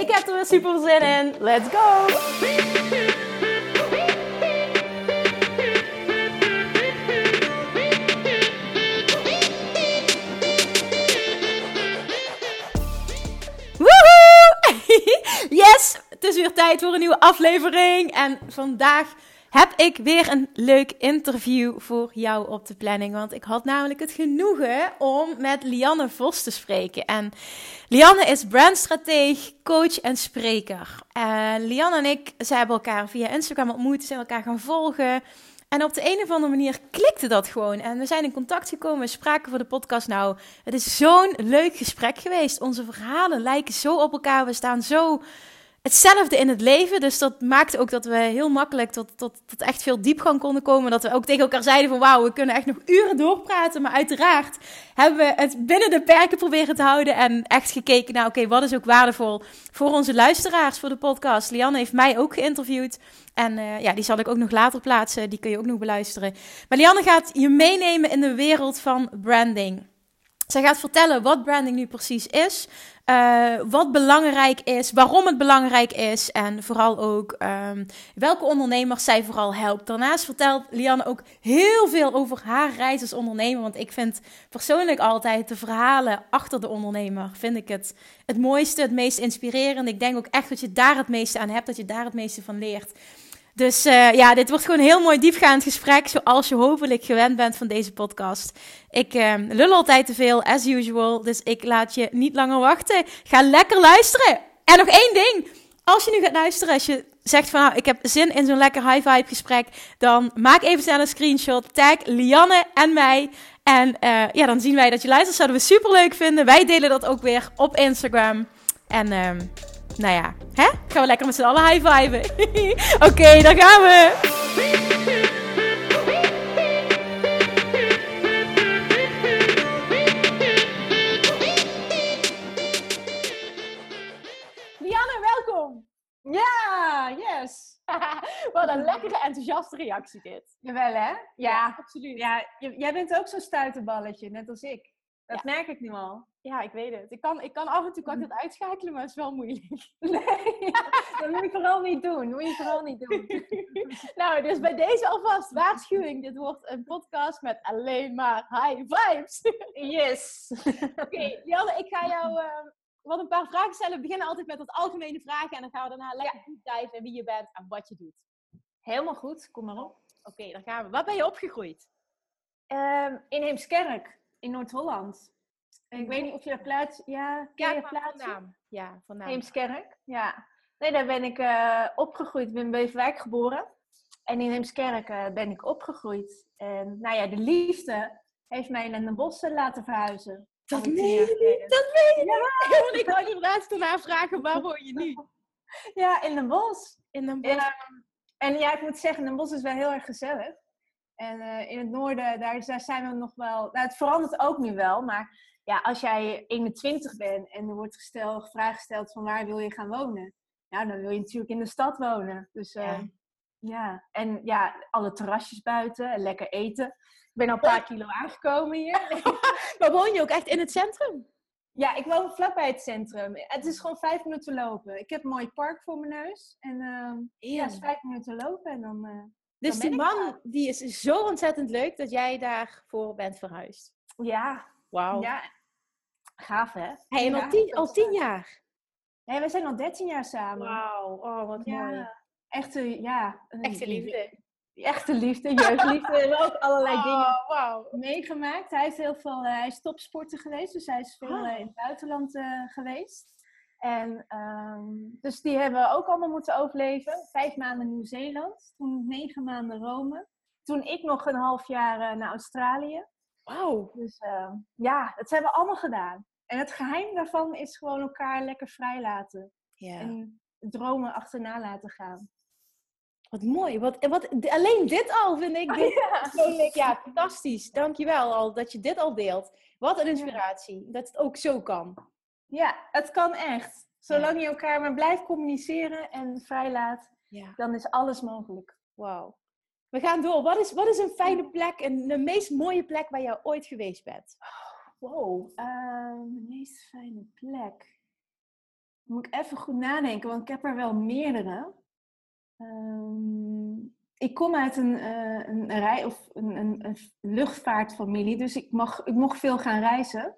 Ik heb er weer super zin in. Let's go! Woehoe! Yes! Het is weer tijd voor een nieuwe aflevering. En vandaag heb ik weer een leuk interview voor jou op de planning. Want ik had namelijk het genoegen om met Lianne Vos te spreken. En Lianne is brandstrateeg, coach en spreker. En Lianne en ik, ze hebben elkaar via Instagram ontmoet, zijn elkaar gaan volgen. En op de een of andere manier klikte dat gewoon. En we zijn in contact gekomen, we spraken voor de podcast. Nou, het is zo'n leuk gesprek geweest. Onze verhalen lijken zo op elkaar. We staan zo hetzelfde in het leven. Dus dat maakte ook dat we heel makkelijk tot, tot, tot echt veel diepgang konden komen. Dat we ook tegen elkaar zeiden van wauw, we kunnen echt nog uren doorpraten. Maar uiteraard hebben we het binnen de perken proberen te houden. En echt gekeken naar oké, wat is ook waardevol voor onze luisteraars voor de podcast. Lianne heeft mij ook geïnterviewd. En uh, ja, die zal ik ook nog later plaatsen. Die kun je ook nog beluisteren. Maar Lianne gaat je meenemen in de wereld van branding. Zij gaat vertellen wat branding nu precies is, uh, wat belangrijk is, waarom het belangrijk is en vooral ook um, welke ondernemers zij vooral helpt. Daarnaast vertelt Lianne ook heel veel over haar reis als ondernemer, want ik vind persoonlijk altijd de verhalen achter de ondernemer, vind ik het, het mooiste, het meest inspirerend. Ik denk ook echt dat je daar het meeste aan hebt, dat je daar het meeste van leert. Dus uh, ja, dit wordt gewoon een heel mooi diepgaand gesprek, zoals je hopelijk gewend bent van deze podcast. Ik uh, lul altijd te veel, as usual, dus ik laat je niet langer wachten. Ga lekker luisteren. En nog één ding, als je nu gaat luisteren, als je zegt van nou, ik heb zin in zo'n lekker high vibe gesprek, dan maak even snel een screenshot, tag Lianne en mij. En uh, ja, dan zien wij dat je luistert, zouden we super leuk vinden. Wij delen dat ook weer op Instagram. En... Nou ja, hè? Gaan we lekker met z'n allen high-fiven. Oké, okay, daar gaan we. Lianne, welkom. Ja, yes. Wat een lekkere, enthousiaste reactie dit. Jawel, hè? Ja, ja absoluut. Ja, jij bent ook zo'n stuiterballetje, net als ik. Dat ja. merk ik nu al. Ja, ik weet het. Ik kan, ik kan af en toe kan ik het uitschakelen, maar het is wel moeilijk. Nee, dat moet je vooral niet doen. Dat moet je vooral niet doen. nou, dus bij deze alvast waarschuwing. Dit wordt een podcast met alleen maar high vibes. yes. Oké, okay, Janne, ik ga jou uh, wat een paar vragen stellen. We beginnen altijd met wat algemene vragen. En dan gaan we daarna lekker dive in wie je bent en wat je doet. Helemaal goed, kom maar op. Oké, okay, dan gaan we. Waar ben je opgegroeid? Um, in Heemskerk in Noord-Holland. Ik weet niet of je daar plaats... Ja, ken je plaats? Vandaan. Ja, vandaan. Heemskerk, ja. Nee, daar ben ik uh, opgegroeid. Ik ben in Beverwijk geboren. En in Heemskerk uh, ben ik opgegroeid. En nou ja, de liefde heeft mij in de bossen laten verhuizen. Dat meen je Dat meen je ja. Ik wou inderdaad daarna vragen, waar woon je nu? Ja, in Den Bosch. In Den Bosch. Ja, en ja, ik moet zeggen, Den Bosch is wel heel erg gezellig. En uh, in het noorden, daar, daar, zijn we nog wel. Nou, het verandert ook nu wel, maar ja, als jij 21 bent en er wordt gesteld, gesteld van waar wil je gaan wonen? Ja, dan wil je natuurlijk in de stad wonen. Dus uh, ja. ja. en ja, alle terrasjes buiten en lekker eten. Ik ben al een paar kilo aangekomen hier. maar woon je ook echt in het centrum? Ja, ik woon vlakbij het centrum. Het is gewoon vijf minuten lopen. Ik heb een mooi park voor mijn neus. En uh, ja, is vijf minuten lopen en dan... Dus die man, die is zo ontzettend leuk dat jij daarvoor bent verhuisd. Ja. Wauw. Ja. Gaaf, hè? Hey, en al, tien, al tien jaar? Nee, we zijn al dertien jaar samen. Wauw. Oh, wat ja. mooi. Echte, ja. Echte liefde. Echte liefde, jeugdliefde. Hebben ook allerlei oh, dingen wow. meegemaakt. Hij is heel veel, uh, hij is topsporter geweest. Dus hij is veel uh, in het buitenland uh, geweest. En um, dus die hebben we ook allemaal moeten overleven. Vijf maanden Nieuw-Zeeland, toen negen maanden Rome. Toen ik nog een half jaar uh, naar Australië. Wauw. Dus uh, ja, dat hebben we allemaal gedaan. En het geheim daarvan is gewoon elkaar lekker vrijlaten. Ja. En dromen achterna laten gaan. Wat mooi. Wat, wat, alleen dit al vind ik dit ja. persoonlijk ja, fantastisch. Dankjewel al dat je dit al deelt. Wat een inspiratie. Dat het ook zo kan. Ja, het kan echt. Zolang je elkaar maar blijft communiceren en vrijlaat, Ja. dan is alles mogelijk. Wauw. We gaan door. Wat is, wat is een fijne plek en de meest mooie plek waar je ooit geweest bent? Wow, ehm, de meest fijne plek. Moet ik even goed nadenken, want ik heb er wel meerdere. Ehm, ik kom uit een, eh, een, rij, of een, een, een luchtvaartfamilie, dus ik, mag, ik mocht veel gaan reizen.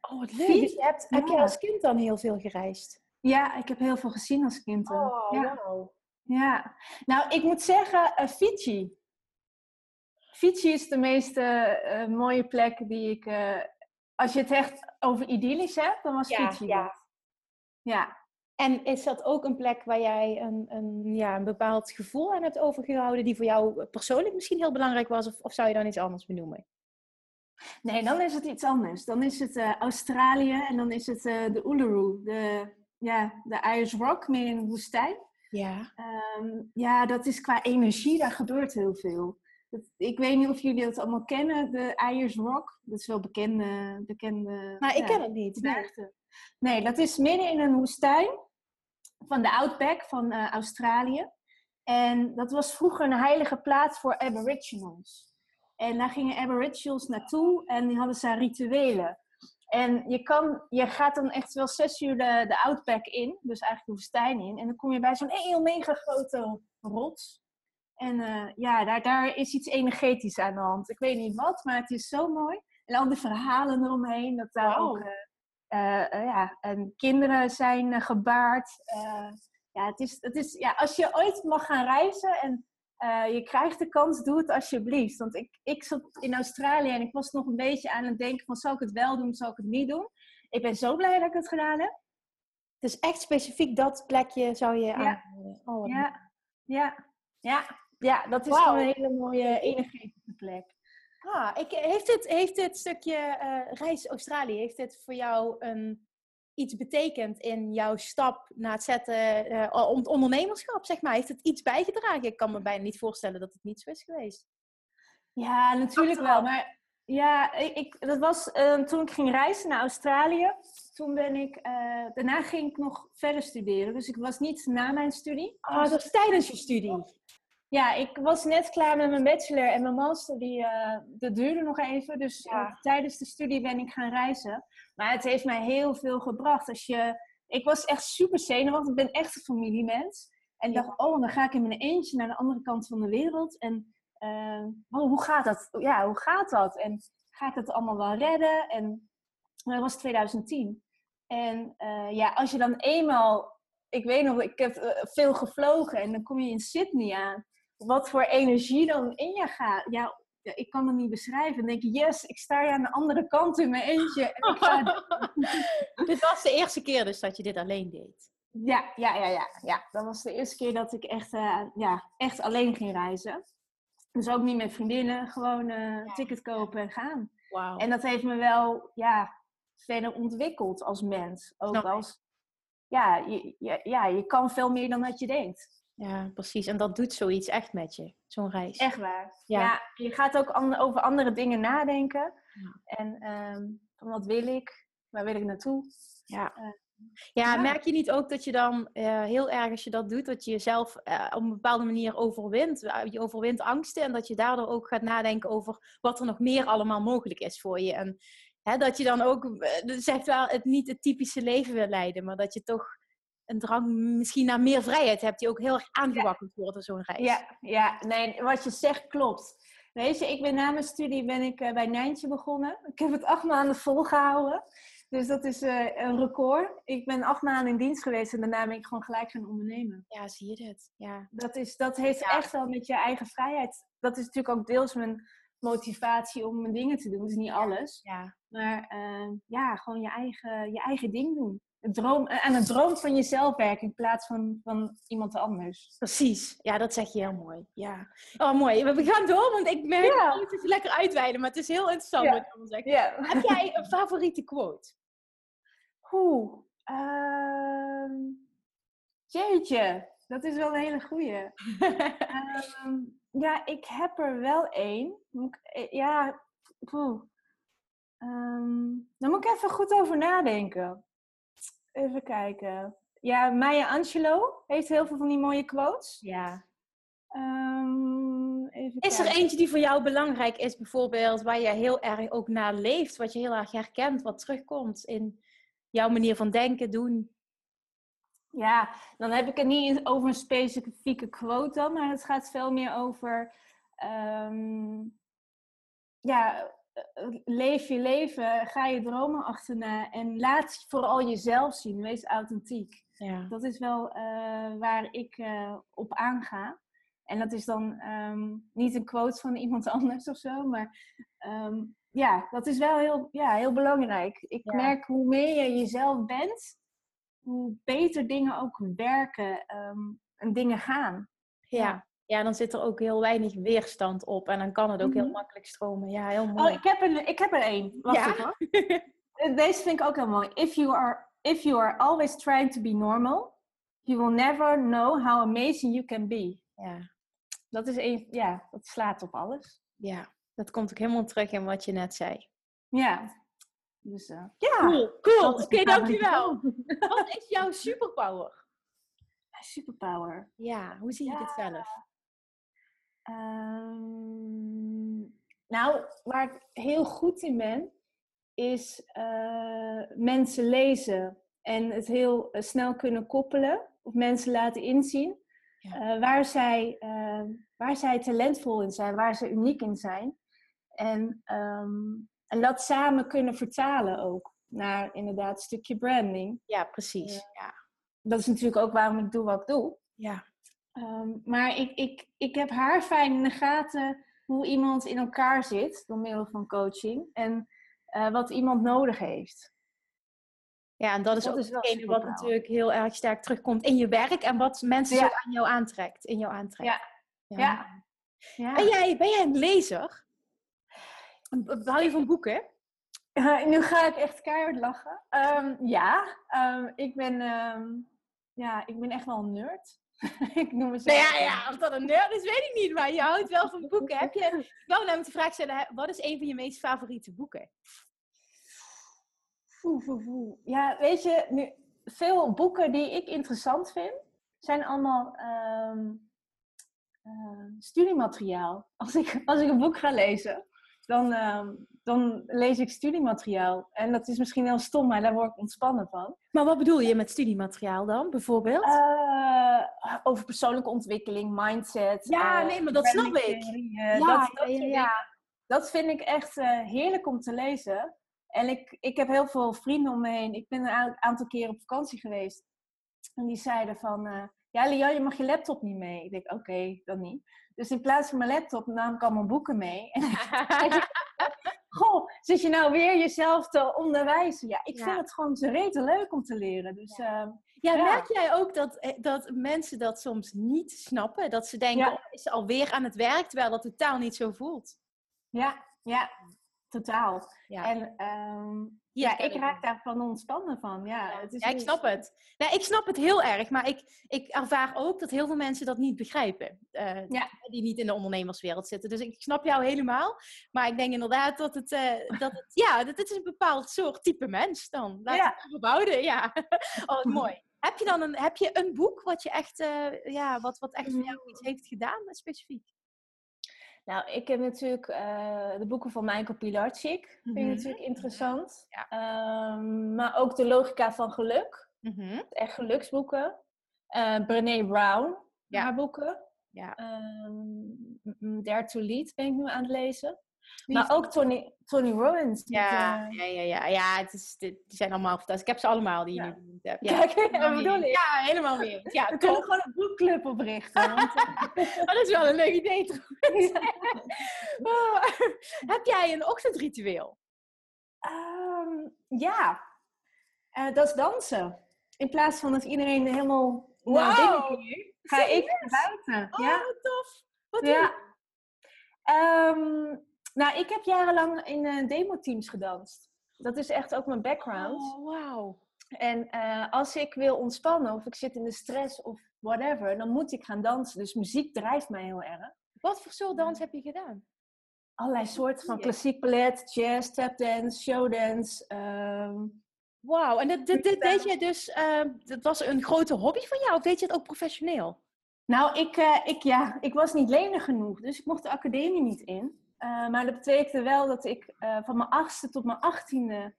Oh, wat leuk. Je hebt, Heb je als kind dan heel veel gereisd? ja, ik heb heel veel gezien als kind. Oh, ja. wauw. Ja, nou, ik moet zeggen, eh, Fiji. Fiji is de meest eh, eh, mooie plek die ik. als je het echt over idyllisch hebt, dan was Ja, Fiji ja. dat. Ja. En is dat ook een plek waar jij een, een, ja, een bepaald gevoel aan hebt overgehouden, die voor jou persoonlijk misschien heel belangrijk was? Of, of zou je dan iets anders benoemen? Nee, dan is het iets anders. Dan is het eh, Australië en dan is het eh, de Uluru, de, ja, de Ayers Rock, meer in de woestijn. Ja. Ehm, ja, dat is qua energie, daar gebeurt heel veel. Dat, ik weet niet of jullie dat allemaal kennen, de Ayers Rock. Dat is wel bekende. bekende Maar ik ja, ken het niet. Nee, dat is midden in een woestijn van de Outback van eh, Australië. En dat was vroeger een heilige plaats voor Aboriginals. En daar gingen Aboriginals naartoe en die hadden ze rituelen. En je, kan, je gaat dan echt wel zes uur de, de Outback in, dus eigenlijk de woestijn in. En dan kom je bij zo'n heel mega grote rots. En eh, ja, daar, daar is iets energetisch aan de hand. Ik weet niet wat, maar het is zo mooi. En al die verhalen eromheen, dat daar ook... eh, eh, ja, en kinderen zijn gebaard. Ja, het is, het is, ja, als je ooit mag gaan reizen en eh, je krijgt de kans, doe het alsjeblieft. Want ik, ik zat in Australië en ik was nog een beetje aan het denken van, zal ik het wel doen, zal ik het niet doen? Ik ben zo blij dat ik het gedaan heb. Dus echt specifiek dat plekje zou je Ja. aanraden. Oh, Ja, ja, ja, ja, dat is gewoon een hele mooie energetische plek. Ah, ik, heeft, dit, heeft dit stukje eh, reis Australië, heeft dit voor jou een, iets betekend in jouw stap naar het zetten, eh, om- ondernemerschap, zeg maar? Heeft het iets bijgedragen? Ik kan me bijna niet voorstellen dat het niet zo is geweest. Ja, natuurlijk wel. Maar ja, ik, dat was eh, toen ik ging reizen naar Australië. Toen ben ik, eh, daarna ging ik nog verder studeren. Dus ik was niet na mijn studie. Ah, dat tijdens je studie. Ja, ik was net klaar met mijn bachelor en mijn master, die, eh, dat duurde nog even. Dus Ja. tijdens de studie ben ik gaan reizen. Maar het heeft mij heel veel gebracht. Als je, ik was echt super zenuwachtig. Ik ben echt een familiemens. En ik Ja. dacht, oh, dan ga ik in mijn eentje naar de andere kant van de wereld. En eh, oh, hoe gaat dat? Ja, hoe gaat dat? En ga ik het allemaal wel redden? En dat was 2010. En eh, ja, als je dan eenmaal... Ik weet nog, ik heb eh, veel gevlogen en dan kom je in Sydney aan wat voor energie dan in je gaat. Ja, ja, ik kan het niet beschrijven. Dan denk je, yes, ik sta hier aan de andere kant in mijn eentje. En ik ga... dit was de eerste keer dus dat je dit alleen deed. ja, ja, ja, ja, ja. Dat was de eerste keer dat ik echt, eh, ja, echt alleen ging reizen. Dus ook niet met vriendinnen, gewoon eh, ticket kopen en gaan. Wauw. En dat heeft me wel, ja, verder ontwikkeld als mens. Ook Snap als, ja je, je- ja, je kan veel meer dan dat je denkt. Ja, precies. En dat doet zoiets echt met je, zo'n reis. Echt waar. Ja. Ja, je gaat ook an- over andere dingen nadenken. Ja. En ehm, van wat wil ik? Waar wil ik naartoe? Ja. Eh, ja, ja. merk je niet ook dat je dan eh, heel erg als je dat doet, dat je jezelf eh, op een bepaalde manier overwint? Je overwint angsten en dat je daardoor ook gaat nadenken over wat er nog meer allemaal mogelijk is voor je. En hè, dat je dan ook, zegt wel, het niet het typische leven wil leiden, maar dat je toch een drang misschien naar meer vrijheid hebt, die ook heel erg aangewakkerd wordt door zo'n reis. Ja, ja, nee, wat je zegt klopt. Weet je, ik ben na mijn studie ben ik eh, bij Nijntje begonnen. Ik heb het acht maanden volgehouden. Dus dat is eh, een record. Ik ben acht maanden in dienst geweest en daarna ben ik gewoon gelijk gaan ondernemen. Ja, zie je dit? Ja. Dat, is, dat heeft Ja. echt wel met je eigen vrijheid. Dat is natuurlijk ook deels mijn motivatie om mijn dingen te doen. Dat is niet alles. ja. Maar eh, ja, gewoon je eigen, je eigen ding doen. Droom, eh, aan het droom van jezelf werken in plaats van, van iemand anders. Precies. Ja, dat zeg je heel mooi. Ja. Oh, mooi. We gaan door, want ik merk Ja. dat het lekker uitweiden, maar het is heel interessant Ja. wat je allemaal zegt. Ja. Heb jij een favoriete quote? Oeh. Ehm, jeetje, dat is wel een hele goeie. Ehm, ja, ik heb er wel één. Eh, Ja, poeh. Ehm, daar moet ik even goed over nadenken. Even kijken. Ja, Maya Angelou heeft heel veel van die mooie quotes. Ja. Ehm, even Is er eentje die voor jou belangrijk is, bijvoorbeeld, waar je heel erg ook naar leeft, wat je heel erg herkent, wat terugkomt in jouw manier van denken, doen? Ja, dan heb ik het niet over een specifieke quote dan, maar het gaat veel meer over, ehm, ja, leef je leven, ga je dromen achterna en laat vooral jezelf zien, wees authentiek. Ja. Dat is wel eh, waar ik eh, op aanga. En dat is dan ehm, niet een quote van iemand anders of zo, maar ehm, ja, dat is wel heel, ja, heel belangrijk. Ik Ja. merk hoe meer je jezelf bent, hoe beter dingen ook werken ehm, en dingen gaan. Ja. ja, dan zit er ook heel weinig weerstand op en dan kan het ook heel Mhm. makkelijk stromen. Ja, heel Oh, mooi. ik heb, een, ik heb er één. Wacht Ja? even hoor. Deze vind ik ook heel mooi. If you are, if you are always trying to be normal, you will never know how amazing you can be. ja. Dat is een, ja, dat slaat op alles. ja, dat komt ook helemaal terug in wat je net zei. Ja. Dus, eh, ja. Cool, cool. Oké, dankjewel. Wat is jouw superpower? Superpower. Ja, hoe zie je Ja. dit zelf? Ehm, nou, waar ik heel goed in ben, is eh, mensen lezen en het heel eh, snel kunnen koppelen of mensen laten inzien Ja. eh, waar, zij, eh, waar zij talentvol in zijn, waar ze uniek in zijn. En, ehm, en dat samen kunnen vertalen ook naar inderdaad een stukje branding. Ja, precies. Ja. Dat is natuurlijk ook waarom ik doe wat ik doe. Ja. Ehm, maar ik, ik, ik heb haar fijn in de gaten hoe iemand in elkaar zit door middel van coaching en eh, wat iemand nodig heeft. Ja, en dat is Dat ook is hetgene wat natuurlijk heel erg sterk terugkomt in je werk en wat mensen zo Ja. aan jou aantrekt. In jou aantrekt. Ja. Ja. Ja. Ben, jij, ben jij een lezer? Hou je van boeken? Eh, nu ga ik echt keihard lachen. Ehm, ja, ehm, ik, ben, ja, ik ben echt wel een nerd. ik noem mezelf. Nou ja, ja, of dat een nerd is, weet ik niet. Maar je houdt wel van boeken. Heb je, ik wou namelijk de vraag stellen, wat is een van je meest favoriete boeken? Oeh, oeh, oeh. Ja, weet je, nu, veel boeken die ik interessant vind, zijn allemaal ehm, eh, studiemateriaal. Als ik, als ik een boek ga lezen, dan, ehm, dan lees ik studiemateriaal. En dat is misschien heel stom, maar daar word ik ontspannen van. Maar wat bedoel je met studiemateriaal dan, bijvoorbeeld? Eh, over persoonlijke ontwikkeling, mindset. Ja, eh, nee, maar dat snap ik. brandingtheorieën. Ja, dat, dat, ja. Ik, dat vind ik echt eh, heerlijk om te lezen. En ik, ik heb heel veel vrienden om me heen. Ik ben een aantal keer op vakantie geweest. En die zeiden van... eh, ja, Lian, je mag je laptop niet mee. Ik denk, oké, dan niet. Dus in plaats van mijn laptop nam ik allemaal boeken mee. En goh, zit je nou weer jezelf te onderwijzen? Ja, ik Ja. vind het gewoon zo rete leuk om te leren. Dus ehm, Ja, Ja. merk jij ook dat, eh, dat mensen dat soms niet snappen? Dat ze denken, Ja. oh, is ze alweer aan het werk, terwijl dat totaal niet zo voelt. ja, ja, totaal. Ja, En ehm, ja, ken ik raak daarvan ontspannen van. Ja, Ja, het is ja, ik snap het. Nee, ik snap het heel erg, maar ik, ik ervaar ook dat heel veel mensen dat niet begrijpen. eh, Ja. Die niet in de ondernemerswereld zitten. Dus ik snap jou helemaal. Maar ik denk inderdaad dat het, eh, dat het ja, dat het is een bepaald soort type mens dan. Laat Ja. het ja. Oh, mooi. Heb je dan een, heb je een boek wat je echt, eh, ja, wat, wat echt voor jou iets heeft gedaan, specifiek? Nou, ik heb natuurlijk eh, de boeken van Michael Pilarczyk. Vind ik Mhm. natuurlijk interessant. Ja. Ehm, maar ook de logica van geluk. Mhm. Echt geluksboeken. Eh Brené Brown, Ja. haar boeken. Ja. Ehm, Dare to Lead ben ik nu aan het lezen. Maar ook Tony, Tony Robbins. met, Ja, eh, ja, ja, ja. ja het is, die zijn allemaal fantastisch. Ik heb ze allemaal die je Ja. nu hebt. Kijk, helemaal dat bedoel ik. Ja, helemaal weer. Ja, We kunnen gewoon een boekclub oprichten. Want, eh, dat is wel een leuk idee trouwens. Oh, heb jij een ochtendritueel? Ehm, ja, Eh, dat is dansen. In plaats van dat iedereen helemaal keert, ga ik naar buiten. Oh, ja. wat tof. Wat ja. Ehm, nou, ik heb jarenlang in eh, demo-teams gedanst. Dat is echt ook mijn background. Oh, wauw. En eh, als ik wil ontspannen of ik zit in de stress of whatever, dan moet ik gaan dansen. Dus muziek drijft mij heel erg. Wat voor soort dans heb je gedaan? Allerlei soorten van klassiek ballet, jazz, tapdance, showdance. ehm, Wauw, en dit, dit, dit deed je dus, uh, dat was een grote hobby van jou of deed je het ook professioneel? Nou, ik, eh, ik, ja, ik was niet lenig genoeg, dus ik mocht de academie niet in. Eh, maar dat betekende wel dat ik eh, van mijn achtste tot mijn achttiende,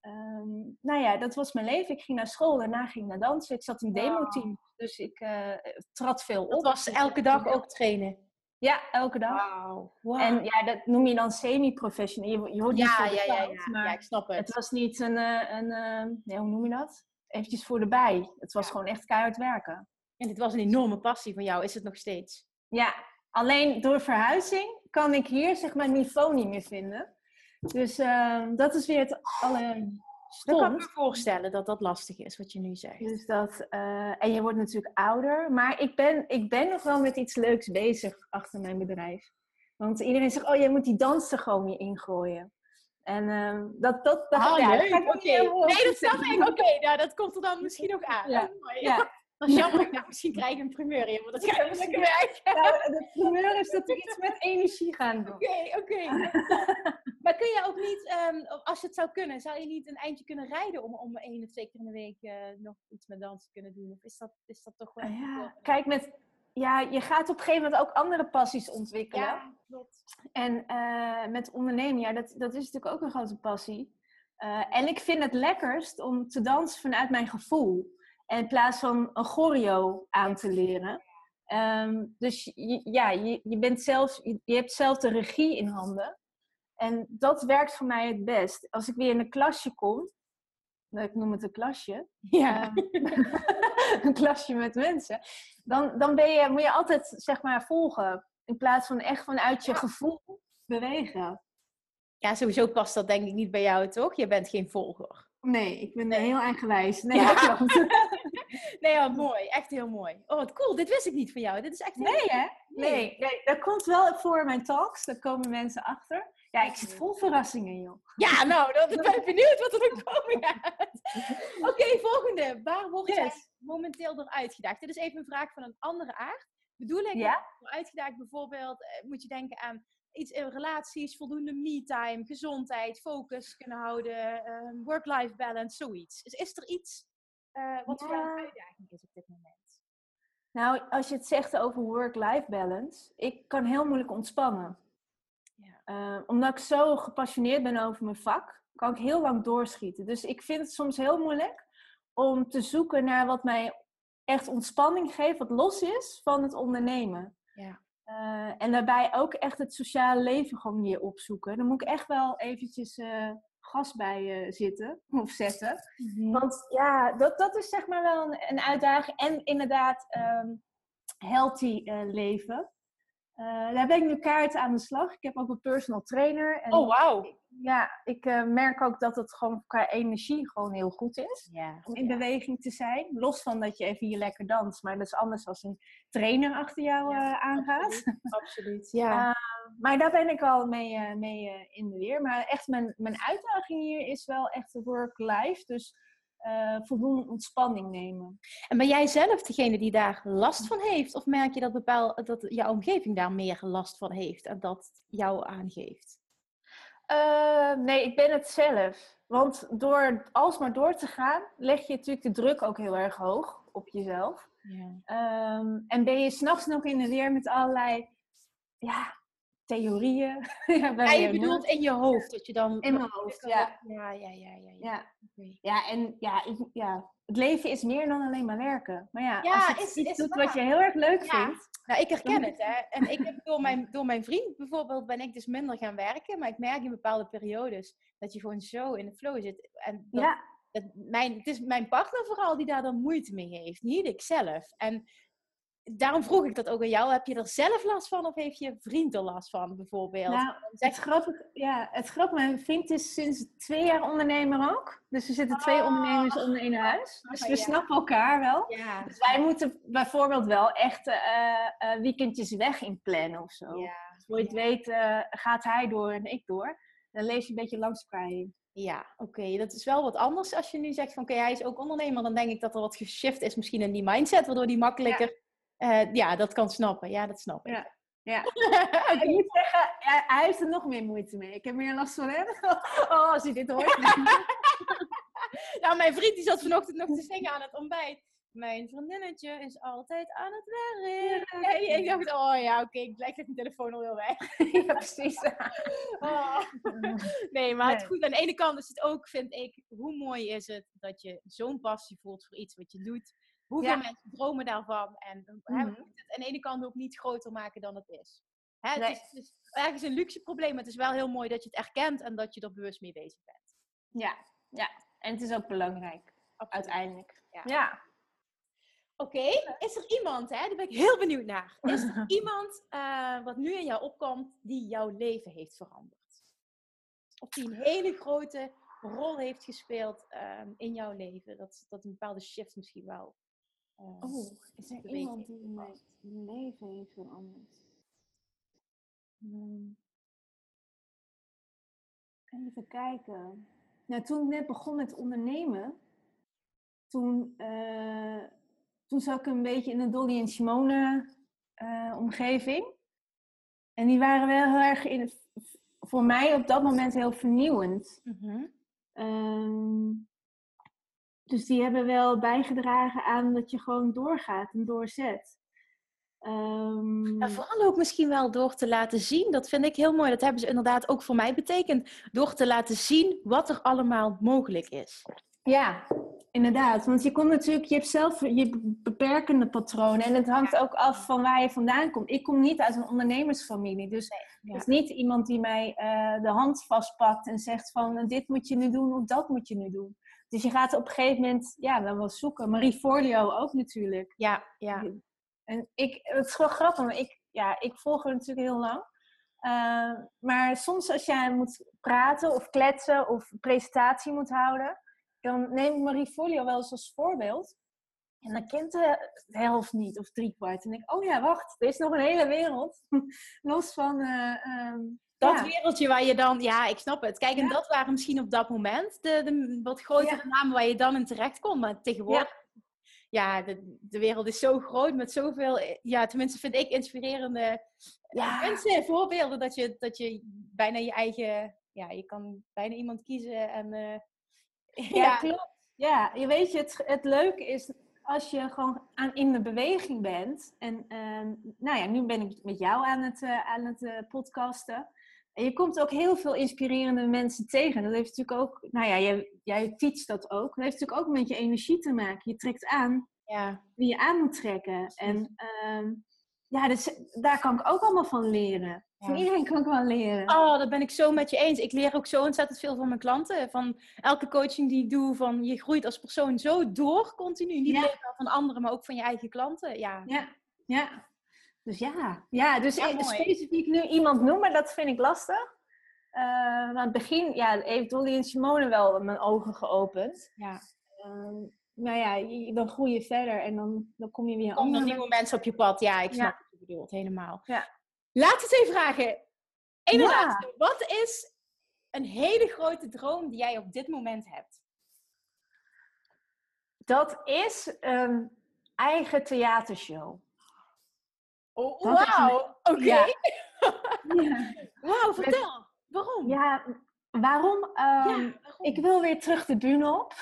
ehm, nou ja, dat was mijn leven. Ik ging naar school, daarna ging ik naar dansen. Ik zat in demo-team, dus ik eh, trad veel op. Dat was Dus elke dag ja. ook trainen? Ja, elke dag. Wauw. Wow. En ja, dat noem je dan semi-professioneel. Je, je wordt niet ja, ja, ja, ja, maar ja, ik snap het. het was niet een, een nee, hoe noem je dat? Eventjes voor de bij. Het was Ja. gewoon echt keihard werken. En dit was een enorme passie van jou, is het nog steeds? Ja, alleen door verhuizing kan ik hier zeg maar niveau niet meer vinden. Dus eh, dat is weer het Dat kan ik me voorstellen dat dat lastig is, wat je nu zegt. Dus dat, eh, en je wordt natuurlijk ouder. Maar ik ben, ik ben nog wel met iets leuks bezig achter mijn bedrijf. Want iedereen zegt, oh, jij moet die dans er gewoon weer ingooien. En ehm, dat, dat, dat, Ah, ja, dat ga ik Nee, dat snap ik. Oké, nou, dat komt er dan misschien nog aan. Ja. Dat is jammer. Misschien krijg ik een primeur hier, maar dat ga ik lekker weg. Nou, de primeur is dat we iets met energie gaan doen. Oké, oké. Maar kun je ook niet, ehm, als het zou kunnen, zou je niet een eindje kunnen rijden om, om één of twee keer in de week eh, nog iets met dans te kunnen doen? Of is dat, is dat toch wel... Ja, kijk, met, ja, je gaat op een gegeven moment ook andere passies ontwikkelen. Ja, klopt. En eh, met ondernemen, ja, dat, dat is natuurlijk ook een grote passie. Eh, en ik vind het lekkerst om te dansen vanuit mijn gevoel. In plaats van een choreo aan te leren. Ehm, dus je, ja, je, je, bent zelf, je, je hebt zelf de regie in handen. En dat werkt voor mij het best. Als ik weer in een klasje kom, ik noem het een klasje, Ja. Een klasje met mensen, dan, dan ben je, moet je altijd zeg maar volgen. In plaats van echt vanuit je gevoel bewegen. ja, sowieso past dat denk ik niet bij jou, toch? Je bent geen volger. Nee, ik ben heel eigenwijs. Nee, Ja. dat klopt. Nee, ja, mooi. Echt heel mooi. Oh, wat cool. Dit wist ik niet van jou. Dit is echt heel... Nee, hè? Nee, nee, dat komt wel voor in mijn talks. Daar komen mensen achter. Ja, ik zit vol verrassingen, joh. Ja, nou, dan ben ik benieuwd wat er nog komen gaat. Oké, volgende. Waar word jij Yes. momenteel door uitgedaagd? Dit is even een vraag van een andere aard. Bedoel ik Ja? door uitgedaagd bijvoorbeeld, eh, moet je denken aan iets in relaties, voldoende me-time, gezondheid, focus kunnen houden, ehm, work-life balance, zoiets. Is, is er iets eh, wat voor jou een uitdaging is op dit moment? Nou, als je het zegt over work-life balance, ik kan heel moeilijk ontspannen. Ja. Eh, omdat ik zo gepassioneerd ben over mijn vak, kan ik heel lang doorschieten. Dus ik vind het soms heel moeilijk om te zoeken naar wat mij echt ontspanning geeft, wat los is van het ondernemen. Ja. Eh, en daarbij ook echt het sociale leven gewoon weer opzoeken. Dan moet ik echt wel eventjes eh, gas bij eh, zitten of zetten. Want ja, dat, dat is zeg maar wel een, een uitdaging. En inderdaad, ehm, healthy leven. Daar ben ik nu kaart aan de slag. Ik heb ook een personal trainer. En Oh, wauw. Ja, ik eh, merk ook dat het gewoon qua energie gewoon heel goed is. Ja. Om in beweging te zijn. Los van dat je even hier lekker danst. Maar dat is anders als een trainer achter jou Ja, eh, aangaat. Absoluut. absoluut. Ja. Maar daar ben ik al mee, eh, mee in de weer. Maar echt, mijn, mijn uitdaging hier is wel echt work-life. Dus voldoende ontspanning nemen. En ben jij zelf degene die daar last van heeft? Of merk je dat, bepaal, dat jouw omgeving daar meer last van heeft en dat jou aangeeft? Eh, nee, ik ben het zelf. Want door alsmaar door te gaan, leg je natuurlijk de druk ook heel erg hoog op jezelf. Ja. Ehm, en ben je s'nachts nog in de weer met allerlei ja, theorieën. ja, je bedoelt in je hoofd dat je dan... In mijn hoofd, ja. Ja, ja, ja, ja. ja. Ja, en ja, ik, ja, het leven is meer dan alleen maar werken. Maar ja, Ja, als je is- iets is doet waar. wat je heel erg leuk Ja. vindt. Nou, ik herken het, hè. En ik heb door mijn, door mijn vriend bijvoorbeeld ben ik dus minder gaan werken. Maar ik merk in bepaalde periodes dat je gewoon zo in de flow zit. En dat, Ja, dat mijn, het is mijn partner vooral die daar dan moeite mee heeft. Niet ik zelf. En daarom vroeg ik dat ook aan jou. Heb je er zelf last van of heeft je vriend er last van bijvoorbeeld? nou, het grappige, ja, het grappige, mijn vriend is sinds twee jaar ondernemer ook. Dus er zitten twee Ah. ondernemers onder één huis. Dus Ah, we ja. snappen elkaar wel. ja, Dus wij moeten bijvoorbeeld wel echt eh, eh, weekendjes weg inplannen of zo. ja, Voor je het weet eh, gaat hij door en ik door. dan lees je een beetje langs elkaar heen. Ja, oké. Dat is wel wat anders als je nu zegt van oké, hij is ook ondernemer. Dan denk ik dat er wat geshift is misschien in die mindset, waardoor die makkelijker ja, ja dat kan snappen. Ja, dat snap ik. Ja. Ja, ik moet zeggen, hij heeft er nog meer moeite mee. Ik heb meer last van hem. Oh, als hij dit hoort. nou, mijn vriend die zat vanochtend nog te zingen aan het ontbijt. Mijn vriendinnetje is altijd aan het werk. Ja, ik dacht, oh ja, oké, ik leg mijn telefoon al heel weg. ja, precies. Oh. Nee, maar het goed. Aan de ene kant is het ook, vind ik, hoe mooi is het dat je zo'n passie voelt voor iets wat je doet. Hoeveel mensen dromen daarvan? En mm -hmm. hè, het aan de ene kant ook niet groter maken dan het is. Hè, het, is het, is ergens een luxe probleem, maar het is wel heel mooi dat je het erkent en dat je er bewust mee bezig bent. Ja, ja. en het is ook belangrijk, Absoluut. uiteindelijk. Ja. ja. Oké, okay. is er iemand, hè, daar ben ik heel benieuwd naar. Is er iemand uh, wat nu in jou opkomt die jouw leven heeft veranderd? Of die een hele grote rol heeft gespeeld uh, in jouw leven? Dat, dat een bepaalde shift misschien wel. Uh, oh, is er iemand die mijn leven heeft veranderd? Hmm. Even kijken. Nou, toen ik net begon met ondernemen, toen toen zat ik een beetje in de Dolly en Simone uh, omgeving. En die waren wel heel erg in, voor mij op dat moment heel vernieuwend. Mm -hmm. Dus die hebben wel bijgedragen aan dat je gewoon doorgaat en doorzet. Um... Ja, vooral ook misschien wel door te laten zien. Dat vind ik heel mooi. Dat hebben ze inderdaad ook voor mij betekend. Door te laten zien wat er allemaal mogelijk is. Ja, Inderdaad, want je komt natuurlijk, je hebt zelf je beperkende patronen en het hangt ook af van waar je vandaan komt. Ik kom niet uit een ondernemersfamilie, dus het is niet iemand die mij uh, de hand vastpakt en zegt van dit moet je nu doen of dat moet je nu doen. Dus je gaat op een gegeven moment ja, wel wat zoeken. Marie Forleo ook natuurlijk. Ja, ja. En ik, het is wel grappig, maar ik, ja, ik volg haar natuurlijk heel lang. Uh, maar soms als jij moet praten of kletsen of een presentatie moet houden dan neem ik Marie Folio wel eens als voorbeeld. En dan kent de helft niet of driekwart. En denk ik, oh ja, wacht, er is nog een hele wereld. Los van... Uh, dat wereldje waar je dan, ja, ik snap het. Kijk, en dat waren misschien op dat moment de, de wat grotere namen waar je dan in terecht kon. Maar tegenwoordig, ja, de, de wereld is zo groot met zoveel, ja, tenminste vind ik inspirerende mensen, voorbeelden. Dat je, dat je bijna je eigen, ja, je kan bijna iemand kiezen en uh, ja, klopt. Ja, je weet je, het, het leuke is als je gewoon aan, in de beweging bent. En uh, nou ja, nu ben ik met jou aan het, uh, aan het uh, podcasten. En je komt ook heel veel inspirerende mensen tegen. Dat heeft natuurlijk ook, nou ja, jij, jij fietst dat ook. Dat heeft natuurlijk ook met je energie te maken. Je trekt aan ja. wie je aan moet trekken. En uh, ja, dus daar kan ik ook allemaal van leren. Van iedereen kan ik wel leren. Oh, dat ben ik zo met je eens. Ik leer ook zo ontzettend veel van mijn klanten. Van elke coaching die ik doe, van je groeit als persoon zo door continu. Niet alleen van anderen, maar ook van je eigen klanten. Ja, ja. ja. Dus ja, ja dus specifiek nu iemand noemen, dat vind ik lastig. Uh, aan het begin ja, heeft Dolly en Simone wel mijn ogen geopend. Ja. Uh, nou ja, dan groei je verder en dan, dan kom je weer... Komen er nieuwe mensen op je pad. Ja, ik snap wat je bedoelt, helemaal. Ja. Laat we even vragen. Eén ja. laatste. Wat is een hele grote droom die jij op dit moment hebt? Dat is een eigen theatershow. Oh, Wauw, oké. Ja. Wauw, vertel. Waarom? Ja, waarom? Um, ja, waarom? Ik wil weer terug de bühne op.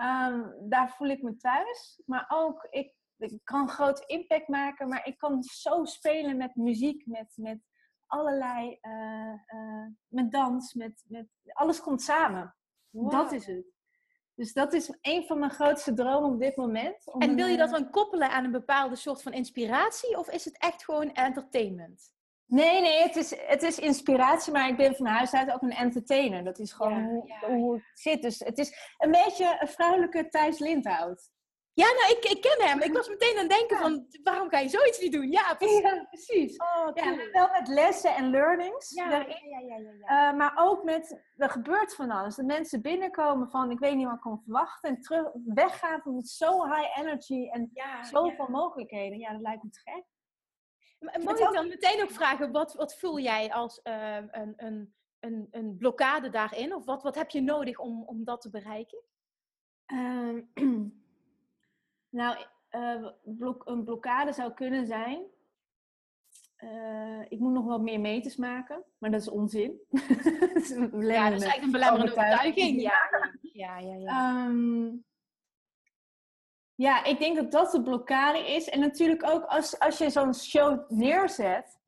um, daar voel ik me thuis. Maar ook, ik ik kan groot impact maken, maar ik kan zo spelen met muziek, met, met allerlei, uh, uh, met dans, met, met, alles komt samen. Dat is het. Dus dat is een van mijn grootste dromen op dit moment. En wil je dat dan koppelen aan een bepaalde soort van inspiratie of is het echt gewoon entertainment? Nee, nee, het is, het is inspiratie, maar ik ben van huis uit ook een entertainer. Dat is gewoon ja, hoe, het zit. Dus het is een beetje een vrouwelijke Thijs Lindhout. Ja, nou, ik, ik ken hem. Ik was meteen aan het denken van, waarom kan je zoiets niet doen? Ja, precies. Ja, precies. Oh, ja, wel met lessen en learnings ja, Ja, ja, ja, ja, uh, maar ook met, er gebeurt van alles. Dat mensen binnenkomen van, ik weet niet wat ik kan verwachten. En terug, weggaan met zo high energy en zoveel mogelijkheden. Ja, dat lijkt me te gek. Mag ik dan meteen ook vragen, wat, wat voel jij als uh, een, een een, een blokkade daarin? Of wat, wat heb je nodig om, om dat te bereiken? Ehm, nou, uh, blok, een blokkade zou kunnen zijn. Uh, ik moet nog wat meer meters maken, maar dat is onzin. dat is ja, dat is eigenlijk een belemmerende overtuiging. Ja, ja, ja. Ja, um, ja, ik denk dat dat de blokkade is. En natuurlijk ook als, als je zo'n show neerzet.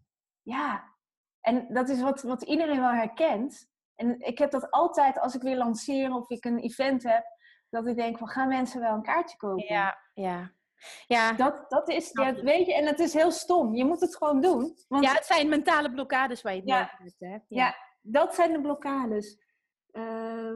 Ja, en dat is wat, wat iedereen wel herkent. En ik heb dat altijd als ik weer lanceer of ik een event heb. Dat ik denk van, gaan mensen wel een kaartje kopen? Ja, ja. Ja, dat, dat is, ja, weet je, en het is heel stom. Je moet het gewoon doen. Want, ja, het zijn mentale blokkades waar je het ja, hebt. Ja. ja. dat zijn de blokkades. Uh,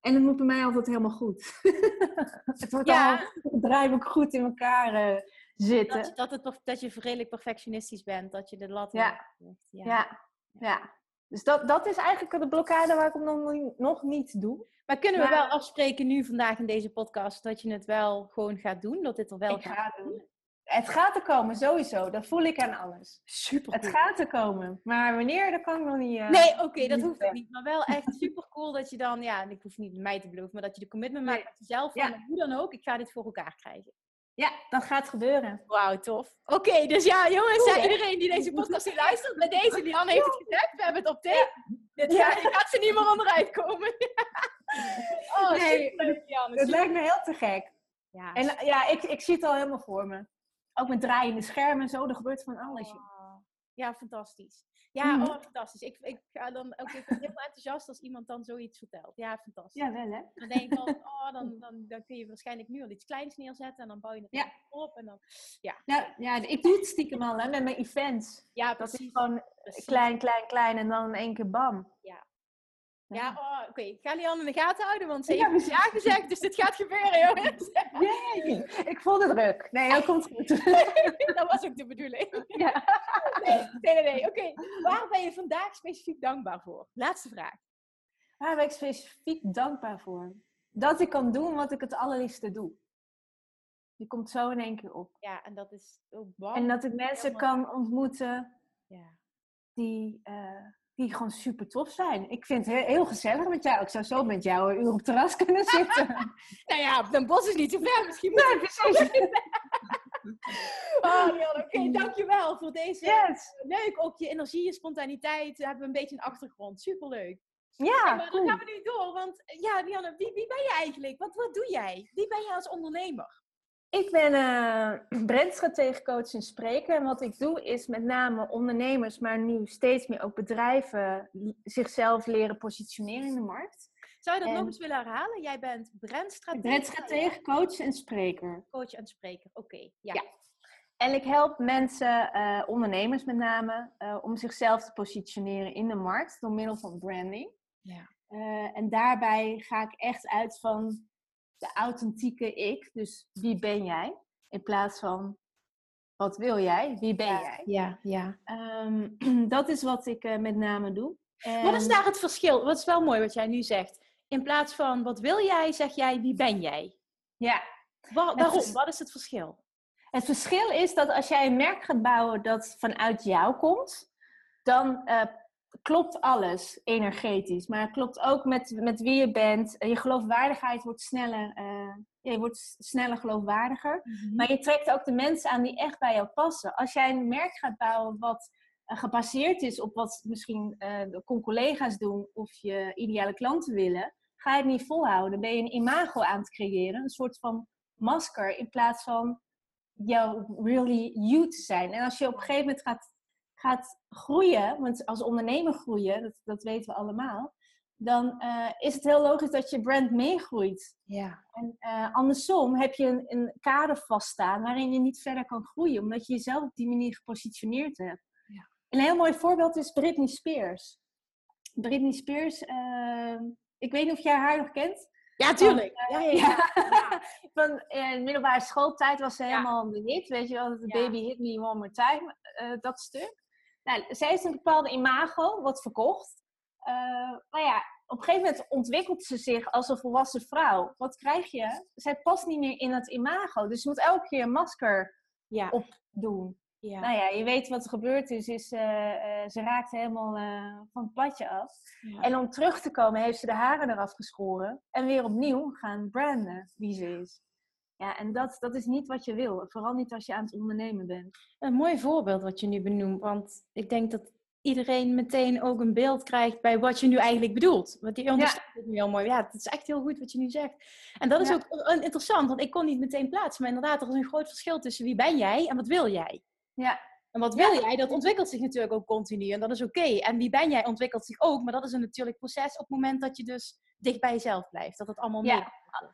en het moet bij mij altijd helemaal goed. het wordt ja. al ook goed in elkaar uh, zitten. Dat, dat, het, dat je redelijk perfectionistisch bent. Dat je de lat ja. ja. ja. Dus dat, dat is eigenlijk de blokkade waar ik hem nog, nog niet doe. Maar kunnen we wel afspreken nu vandaag in deze podcast dat je het wel gewoon gaat doen? Dat dit er wel gaat ga doen? Het gaat er komen, sowieso. Dat voel ik aan alles. Super. Het gaat er komen. Maar wanneer, dat kan ik nog niet. Uh, nee, oké, dat hoeft ook niet. Maar wel echt super cool dat je dan, ja, ik hoef niet mij te beloven, maar dat je de commitment maakt met jezelf. Van, ja. Hoe dan ook, ik ga dit voor elkaar krijgen. Ja, dat gaat gebeuren. Wauw, tof. Oké, dus ja, jongens, cool, iedereen die deze podcast luistert, bij deze, die Anne heeft het gezegd, we hebben het op tape. Dit ja. gaat, ze niet meer onderuit komen. oh, nee. Het lijkt me heel te gek. Ja, en ja, ik, ik zie het al helemaal voor me. Ook met draaiende schermen en zo, er gebeurt van alles. Oh, ja, fantastisch. Ja, mhm. oh, fantastisch. Ik, ik ga dan ook heel enthousiast als iemand dan zoiets vertelt. Ja, fantastisch. Ja, wel hè? Dan denk ik van, oh, dan, dan, dan kun je waarschijnlijk nu al iets kleins neerzetten en dan bouw je het ja. op. En dan, ja. Ja, ja, ik doe het stiekem al hè, met mijn events. Ja, precies. Dat is gewoon klein, klein, klein en dan in één keer bam. Ja, ja, oh, oké. Okay. Ik ga Lian in de gaten houden, want ze heeft ja, ja gezegd, dus dit gaat gebeuren, jongens. Jee, ik voel het druk. Nee, dat komt goed. dat was ook de bedoeling. Ja. Nee, nee, nee. Oké, waar ben je vandaag specifiek dankbaar voor? Laatste vraag. Waar ben ik specifiek dankbaar voor? Dat ik kan doen wat ik het allerliefste doe. Die komt zo in één keer op. Ja, en dat is ook. En dat ik mensen kan ontmoeten ja. die... Uh, die gewoon super tof zijn. Ik vind het heel, gezellig met jou. Ik zou zo met jou een uur op het terras kunnen zitten. nou ja, Den Bos is niet zo ver. Misschien moet nee, precies. oh, oké, okay, dankjewel voor deze. Yes. Leuk, ook je energie, je spontaniteit. We hebben een beetje een achtergrond. Superleuk. Ja, maar dan gaan we nu door. Want ja, Lianne, wie, wie ben je eigenlijk? Wat, wat doe jij? Wie ben je als ondernemer? Ik ben uh, brandstrategecoach en spreker. En wat ik doe is met name ondernemers, maar nu steeds meer ook bedrijven, zichzelf leren positioneren in de markt. Zou je dat nog eens willen herhalen? Jij bent brandstratege. Brandstratege, coach en spreker. Coach en spreker, oké. ja. ja. En ik help mensen, uh, ondernemers met name, uh, om zichzelf te positioneren in de markt door middel van branding. Ja. en daarbij ga ik echt uit van de authentieke ik. Dus wie ben jij? In plaats van wat wil jij? Wie ben jij? Ja, ja. Um, dat is wat ik uh, met name doe. En... Wat is daar het verschil? Wat is wel mooi wat jij nu zegt. In plaats van wat wil jij, zeg jij wie ben jij? Ja. Waar, waarom? Wat is het verschil? Het verschil is dat als jij een merk gaat bouwen dat vanuit jou komt, dan uh, klopt alles energetisch. Maar het klopt ook met, met wie je bent. Je geloofwaardigheid wordt sneller. Uh, je wordt sneller geloofwaardiger. Mhm. Maar je trekt ook de mensen aan die echt bij jou passen. Als jij een merk gaat bouwen wat uh, gebaseerd is op wat misschien uh, collega's doen of je ideale klanten willen, ga je het niet volhouden. Dan ben je een imago aan het creëren. Een soort van masker in plaats van jouw really you te zijn. En als je op een gegeven moment gaat gaat groeien, want als ondernemer groeien, dat, dat weten we allemaal, dan uh, is het heel logisch dat je brand meegroeit. Ja. En uh, andersom heb je een, een, kader vaststaan waarin je niet verder kan groeien, omdat je jezelf op die manier gepositioneerd hebt. Ja. Een heel mooi voorbeeld is Britney Spears. Britney Spears, uh, ik weet niet of jij haar nog kent. Ja, tuurlijk. Van, ja, ja, ja. Van in middelbare schooltijd was ze helemaal de hit. Weet je wel, de Baby Hit Me One More Time, dat stuk. Nou, zij heeft een bepaalde imago, wat verkocht. Uh, maar ja, op een gegeven moment ontwikkelt ze zich als een volwassen vrouw. Wat krijg je? Zij past niet meer in het imago. Dus je moet elke keer een masker ja. opdoen. Ja. Nou ja, je weet wat er gebeurd is. is uh, uh, ze raakte helemaal uh, van het padje af. Ja. En om terug te komen heeft ze de haren eraf geschoren. En weer opnieuw gaan branden wie ze is. Ja, en dat, dat is niet wat je wil. Vooral niet als je aan het ondernemen bent. Een mooi voorbeeld wat je nu benoemt. Want ik denk dat iedereen meteen ook een beeld krijgt bij wat je nu eigenlijk bedoelt. Want die ondersteunt het nu heel mooi. Ja, het is echt heel goed wat je nu zegt. En dat is ook interessant, want ik kon niet meteen plaatsen. Maar inderdaad, er is een groot verschil tussen wie ben jij en wat wil jij. Ja. En wat wil jij, dat ontwikkelt zich natuurlijk ook continu. En dat is oké. En wie ben jij, ontwikkelt zich ook. Maar dat is een natuurlijk proces op het moment dat je dus dicht bij jezelf blijft. Dat het allemaal ja.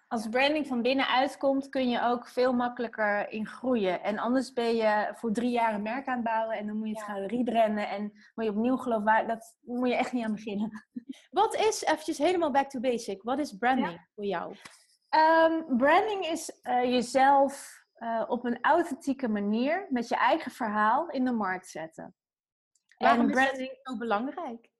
Als branding van binnenuit komt, kun je ook veel makkelijker in groeien. En anders ben je voor drie jaar een merk aan het bouwen en dan moet je het gaan rebranden en moet je opnieuw geloven. Dat moet je echt niet aan beginnen. Wat is, eventjes helemaal back to basic, wat is branding voor jou? Um, branding is uh, jezelf uh, op een authentieke manier met je eigen verhaal in de markt zetten. Waarom en branding is zo belangrijk?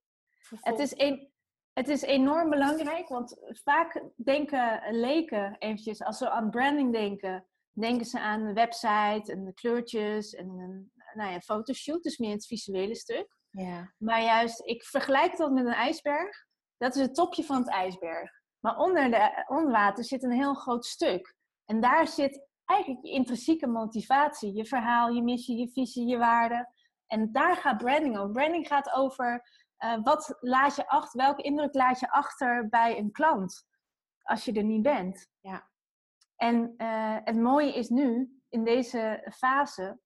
Het is, een, het is enorm belangrijk, want vaak denken leken eventjes, als ze aan branding denken, denken ze aan een website en de kleurtjes en een, nou ja, fotoshoot, dus meer het visuele stuk. Ja. Maar juist, ik vergelijk dat met een ijsberg. Dat is het topje van het ijsberg. Maar onder, de, onder water zit een heel groot stuk. En daar zit eigenlijk je intrinsieke motivatie, je verhaal, je missie, je visie, je waarden. En daar gaat branding over. Branding gaat over uh, wat laat je achter, welke indruk laat je achter bij een klant als je er niet bent. Ja. En uh, het mooie is nu, in deze fase,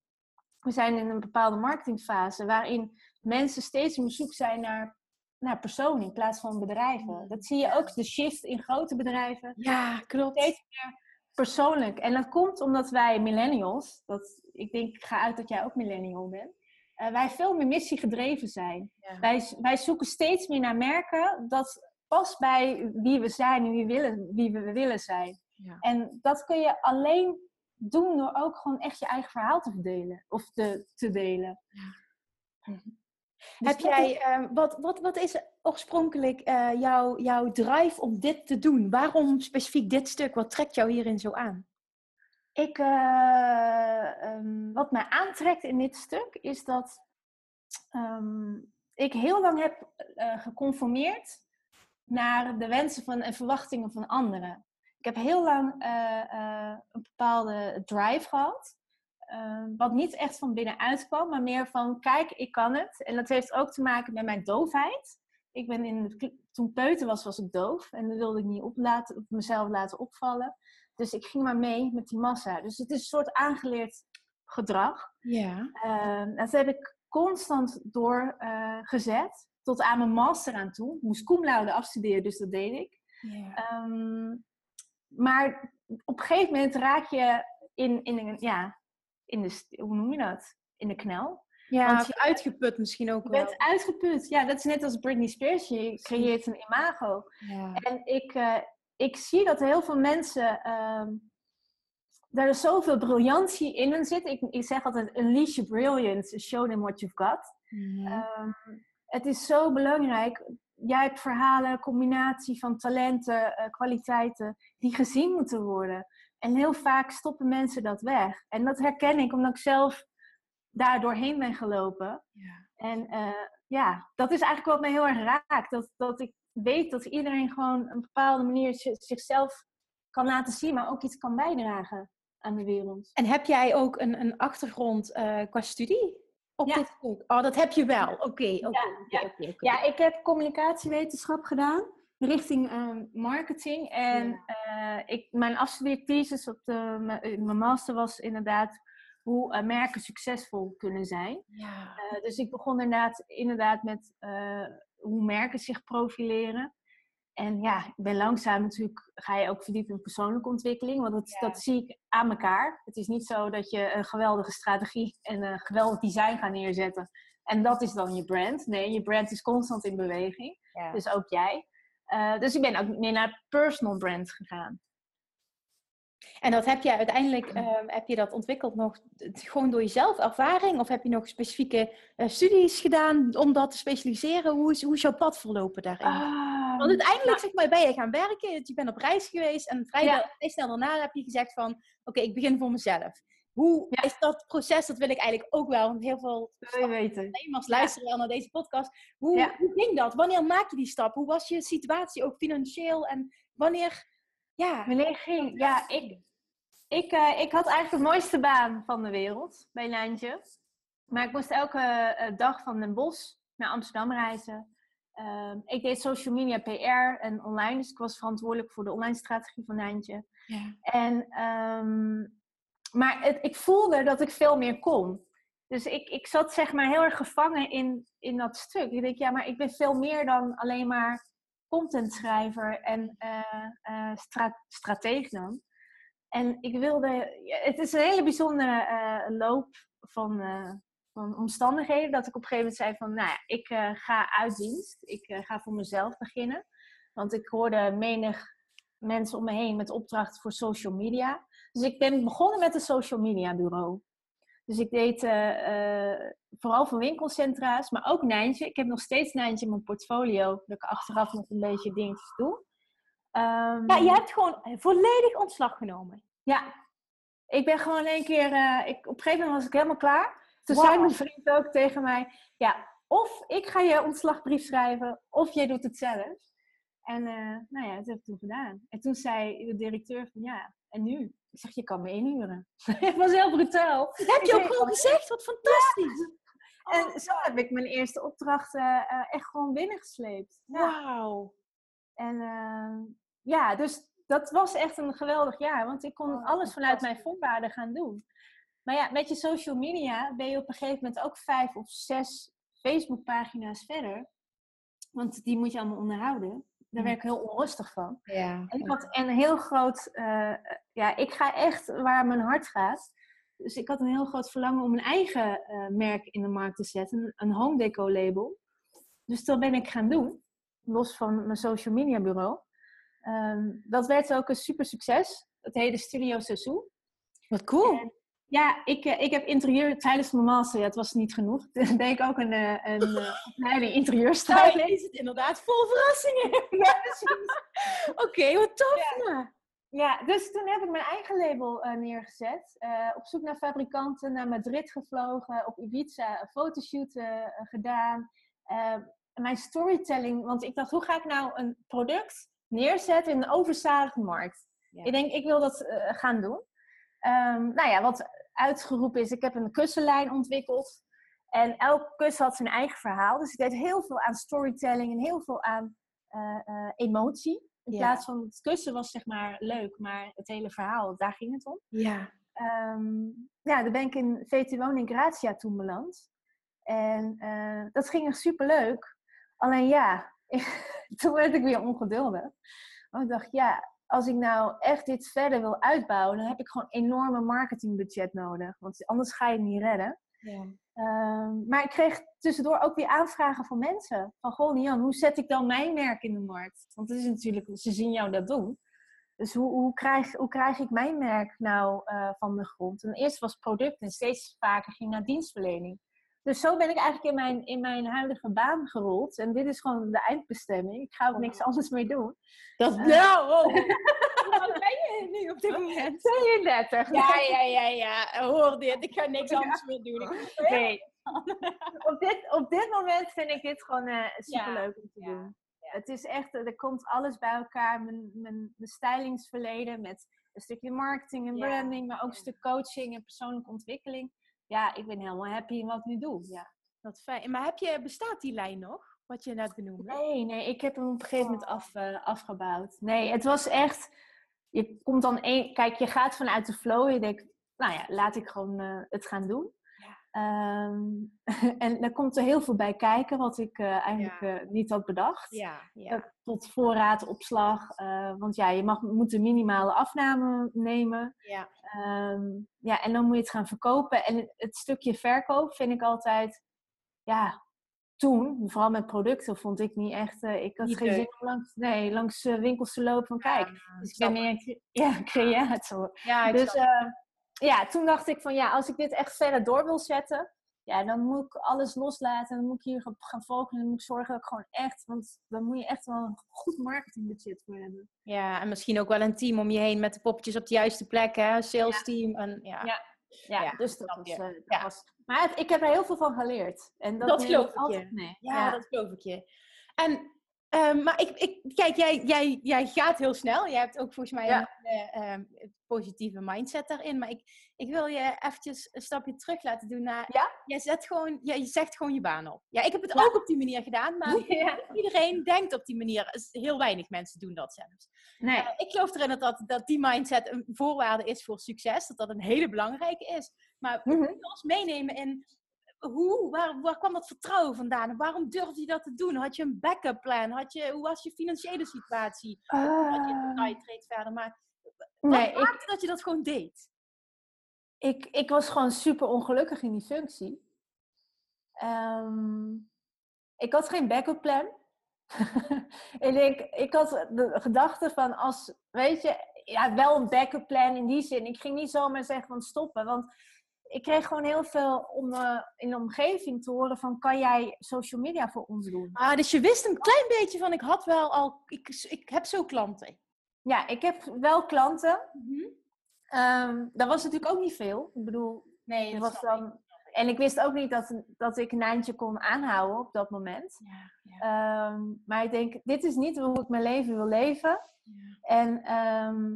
we zijn in een bepaalde marketingfase waarin mensen steeds op zoek zijn naar, naar personen in plaats van bedrijven. Mm. Dat zie je ook, de shift in grote bedrijven. Ja, klopt. Steeds meer persoonlijk. En dat komt omdat wij millennials, dat, ik denk, ik ga uit dat jij ook millennial bent, uh, wij veel meer missiegedreven zijn. Wij, wij zoeken steeds meer naar merken dat past bij wie we zijn en wie, willen, wie we willen zijn. Ja. En dat kun je alleen doen door ook gewoon echt je eigen verhaal te verdelen of te, te delen. Ja. Dus Heb jij, uh, wat, wat, wat is oorspronkelijk uh, jouw, drive om dit te doen? Waarom specifiek dit stuk? Wat trekt jou hierin zo aan? Ik, uh, um, wat mij aantrekt in dit stuk is dat um, ik heel lang heb uh, geconformeerd naar de wensen van, en verwachtingen van anderen. Ik heb heel lang een bepaalde drive gehad. Ehm, wat niet echt van binnenuit kwam, maar meer van kijk, ik kan het. En dat heeft ook te maken met mijn doofheid. Ik ben in toen peuter was, was ik doof. En dat wilde ik niet op, laten, mezelf laten opvallen. Dus ik ging maar mee met die massa. Dus het is een soort aangeleerd gedrag. Ja. Uh, dat heb ik constant doorgezet. Uh, tot aan mijn master aan toe. Ik moest cum laude afstuderen, dus dat deed ik. Ja. Um, maar op een gegeven moment raak je in, in, een, ja, in de, hoe noem je dat? In de knel. Ja, Want je, uitgeput misschien ook wel. Je bent uitgeput. Ja, dat is net als Britney Spears. Je creëert een imago. Ja. En ik, uh, ik zie dat heel veel mensen... Um, daar is zoveel briljantie in hun zit. Ik, ik zeg altijd, unleash your brilliance, show them what you've got. Mm -hmm. um, het is zo belangrijk. Jij hebt verhalen, combinatie van talenten, uh, kwaliteiten, die gezien moeten worden. En heel vaak stoppen mensen dat weg. En dat herken ik omdat ik zelf daar doorheen ben gelopen. Ja. En uh, ja, dat is eigenlijk wat mij heel erg raakt. Dat, dat ik weet dat iedereen gewoon een bepaalde manier zichzelf kan laten zien, maar ook iets kan bijdragen aan de wereld. En heb jij ook een, een achtergrond uh, qua studie op ja. dit stuk? Oh, dat heb je wel. Oké, okay, oké. Okay, ja, ja. ja, ik heb communicatiewetenschap gedaan richting uh, marketing. En ja. uh, ik, mijn afstudeerthesis op de, mijn master was inderdaad hoe uh, merken succesvol kunnen zijn. Ja. dus ik begon inderdaad, inderdaad met hoe merken zich profileren. En ja, ik ben langzaam natuurlijk, ga je ook verdiepen in persoonlijke ontwikkeling. Want dat, ja. dat zie ik aan elkaar. Het is niet zo dat je een geweldige strategie en een geweldig design gaat neerzetten. En dat is dan je brand. Nee, je brand is constant in beweging. Ja. Dus ook jij. Uh, dus ik ben ook meer naar personal brand gegaan. En dat heb je uiteindelijk, uh, heb je dat ontwikkeld nog gewoon door jezelf, ervaring? Of heb je nog specifieke uh, studies gedaan om dat te specialiseren? Hoe is, hoe is jouw pad verlopen daarin? Uh, Want uiteindelijk nou, zeg maar, ben je gaan werken, je bent op reis geweest en vrij, ja. snel daarna heb je gezegd van, oké, okay, ik begin voor mezelf. Hoe is dat proces? Dat wil ik eigenlijk ook wel. Want heel veel ondernemers luisteren wel naar deze podcast. Hoe, hoe ging dat? Wanneer maak je die stap? Hoe was je situatie ook financieel? En wanneer... Ja. Wanneer ging... Ja, ik, ik, uh, ik had eigenlijk de mooiste baan van de wereld bij Lijntje. Maar ik moest elke uh, dag van Den Bosch naar Amsterdam reizen. Uh, ik deed social media PR en online. Dus ik was verantwoordelijk voor de online strategie van Lijntje. Ja. En, um, maar het, ik voelde dat ik veel meer kon. Dus ik, ik zat zeg maar heel erg gevangen in, in dat stuk. Ik denk, ja, maar ik ben veel meer dan alleen maar contentschrijver en uh, stra. En ik wilde, het is een hele bijzondere uh, loop van, van omstandigheden. Dat ik op een gegeven moment zei van, nou ja, ik ga uit dienst. Ik ga voor mezelf beginnen. Want ik hoorde menig mensen om me heen met opdrachten voor social media. Dus ik ben begonnen met een social media bureau. Dus ik deed vooral van winkelcentra's, maar ook Nijntje. Ik heb nog steeds Nijntje in mijn portfolio. Dat ik achteraf nog een beetje dingetjes doe. Um, ja, je hebt gewoon volledig ontslag genomen. Ja, ik ben gewoon één keer, uh, ik, op een gegeven moment was ik helemaal klaar. Toen wow. zei mijn vriend ook tegen mij, ja, of ik ga je ontslagbrief schrijven, of jij doet het zelf. En nou ja, dat heb ik toen gedaan. En toen zei de directeur van, ja, en nu? Ik zeg, je kan me inhuren. het was heel brutaal. Dat heb je ook gewoon gezegd, wat fantastisch. Ja. En zo heb ik mijn eerste opdrachten uh, echt gewoon binnengesleept. Ja. Wauw. En ja, dus dat was echt een geweldig jaar, want ik kon oh, alles vanuit mijn voorwaarden gaan doen. Maar ja, met je social media ben je op een gegeven moment ook vijf of zes Facebookpagina's verder. Want die moet je allemaal onderhouden. Daar werd ik heel onrustig van. Ja. En ik had een heel groot, uh, ja, ik ga echt waar mijn hart gaat. Dus ik had een heel groot verlangen om een eigen uh, merk in de markt te zetten, een home deco label. Dus dat ben ik gaan doen, los van mijn social media bureau. Um, dat werd ook een super succes. Het heette Studio Seizoen. Wat cool. En, ja, ik, ik heb interieur tijdens mijn master, ja, het was niet genoeg. Toen deed ik ook een, een, een interieurstijl. Nou, is het inderdaad vol verrassingen. ja, Oké, okay, wat tof. Ja. ja. dus toen heb ik mijn eigen label uh, neergezet. Uh, op zoek naar fabrikanten, naar Madrid gevlogen, op Ibiza een fotoshoot uh, gedaan. mijn storytelling, want ik dacht, hoe ga ik nou een product neerzet in een overzadigde markt. Ik denk, ik wil dat gaan doen. Um, nou ja, wat uitgeroepen is, ik heb een kussenlijn ontwikkeld. En elk kussen had zijn eigen verhaal. Dus ik deed heel veel aan storytelling en heel veel aan uh, uh, emotie. In ja. plaats van het kussen was zeg maar leuk, maar het hele verhaal, daar ging het om. Ja. Um, ja, dan ben ik in VT in Gratia toen beland. En dat ging echt super leuk. Alleen ja, toen werd ik weer ongeduldig. Want ik dacht, ja, als ik nou echt dit verder wil uitbouwen, dan heb ik gewoon enorme marketingbudget nodig. Want anders ga je het niet redden. Ja. Um, maar ik kreeg tussendoor ook weer aanvragen van mensen. Van, goh Lian, hoe zet ik dan mijn merk in de markt? Want het is natuurlijk, ze zien jou dat doen. Dus hoe, hoe, krijg, hoe krijg ik mijn merk nou uh, van de grond? En eerst was product en steeds vaker ging naar dienstverlening. Dus zo ben ik eigenlijk in mijn, in mijn huidige baan gerold. En dit is gewoon de eindbestemming. Ik ga ook niks anders meer doen. Dat, uh, nou, oh. Hoe ben je nu op dit moment? 32. Ja, ja, ja, ja. Hoor dit. Ik ga niks anders meer doen. Nee. op, dit, op dit moment vind ik dit gewoon uh, superleuk ja. om te ja. doen. Ja. Het is echt, er komt alles bij elkaar. Mijn, mijn, mijn stylingsverleden met een stukje marketing en branding, maar ook een stuk coaching en persoonlijke ontwikkeling ja, ik ben helemaal happy in wat ik nu doe. Ja. Wat fijn. Maar heb je, bestaat die lijn nog? Wat je net benoemde? Nee, nee, ik heb hem op een gegeven moment af, uh, afgebouwd. Nee, het was echt. Je komt dan één. Kijk, je gaat vanuit de flow. Je denkt, nou ja, laat ik gewoon uh, het gaan doen. Um, en daar komt er heel veel bij kijken, wat ik uh, eigenlijk ja. uh, niet had bedacht. Ja, ja. Uh, tot voorraadopslag. want ja, je mag, moet een minimale afname nemen. Ja. Um, ja, en dan moet je het gaan verkopen. En het stukje verkoop vind ik altijd, ja, toen, vooral met producten, vond ik niet echt. ik had niet geen zin om langs, nee, langs winkels te lopen van kijk. dus ik ben meer ja, creator. Ja, dus ja, toen dacht ik van ja, als ik dit echt verder door wil zetten, ja, dan moet ik alles loslaten. Dan moet ik hier gaan focussen. Dan moet ik zorgen dat ik gewoon echt, want dan moet je echt wel een goed marketingbudget voor hebben. Ja, en misschien ook wel een team om je heen met de poppetjes op de juiste plek, hè? Sales team. En, ja. ja. Ja, Ja, dus dat was, eh, dat Ja. was... Maar het- ik heb er heel veel van geleerd. En dat, Dat geloof ik altijd je. mee. Ja, dat geloof ik je. En, ehm, maar ik, ik, kijk, jij, jij, jij gaat heel snel. Jij hebt ook volgens mij Ja. een eh, ehm, positieve mindset daarin. Maar ik, ik wil je eventjes een stapje terug laten doen naar... Ja? Jij, zet gewoon, ja, je zegt gewoon je baan op. Ja, ik heb het Ja. ook op die manier gedaan. Maar iedereen denkt op die manier. Heel weinig mensen doen dat zelfs. Nee. Eh, ik geloof erin dat, dat, die mindset een voorwaarde is voor succes. Dat dat een hele belangrijke is. Maar Mhm. wil ons meenemen in hoe, waar, waar kwam dat vertrouwen vandaan? En waarom durfde je dat te doen? Had je een backup plan? Had je, hoe was je financiële situatie? Had je Ah, detail treedt verder, maar nee, wat ik, maakte dat je dat gewoon deed? ik, ik was gewoon super ongelukkig in die functie. Ehm, ik had geen backup plan. en ik, ik had de gedachte van als, weet je, ja, wel een backup plan in die zin. Ik ging niet zomaar zeggen van stoppen, want ik kreeg gewoon heel veel om, eh, in de omgeving te horen van kan jij social media voor ons doen? Ah, dus je wist een klein beetje van, ik had wel al, ik, ik heb zo klanten. Ja, ik heb wel klanten. Mhm. Ehm dat was natuurlijk ook niet veel. Ik bedoel, Nee, dat was ik. dan, en ik wist ook niet dat, dat ik een eindje kon aanhouden op dat moment. Ja, ja, Ehm, maar ik denk, dit is niet hoe ik mijn leven wil leven. ja. En ehm,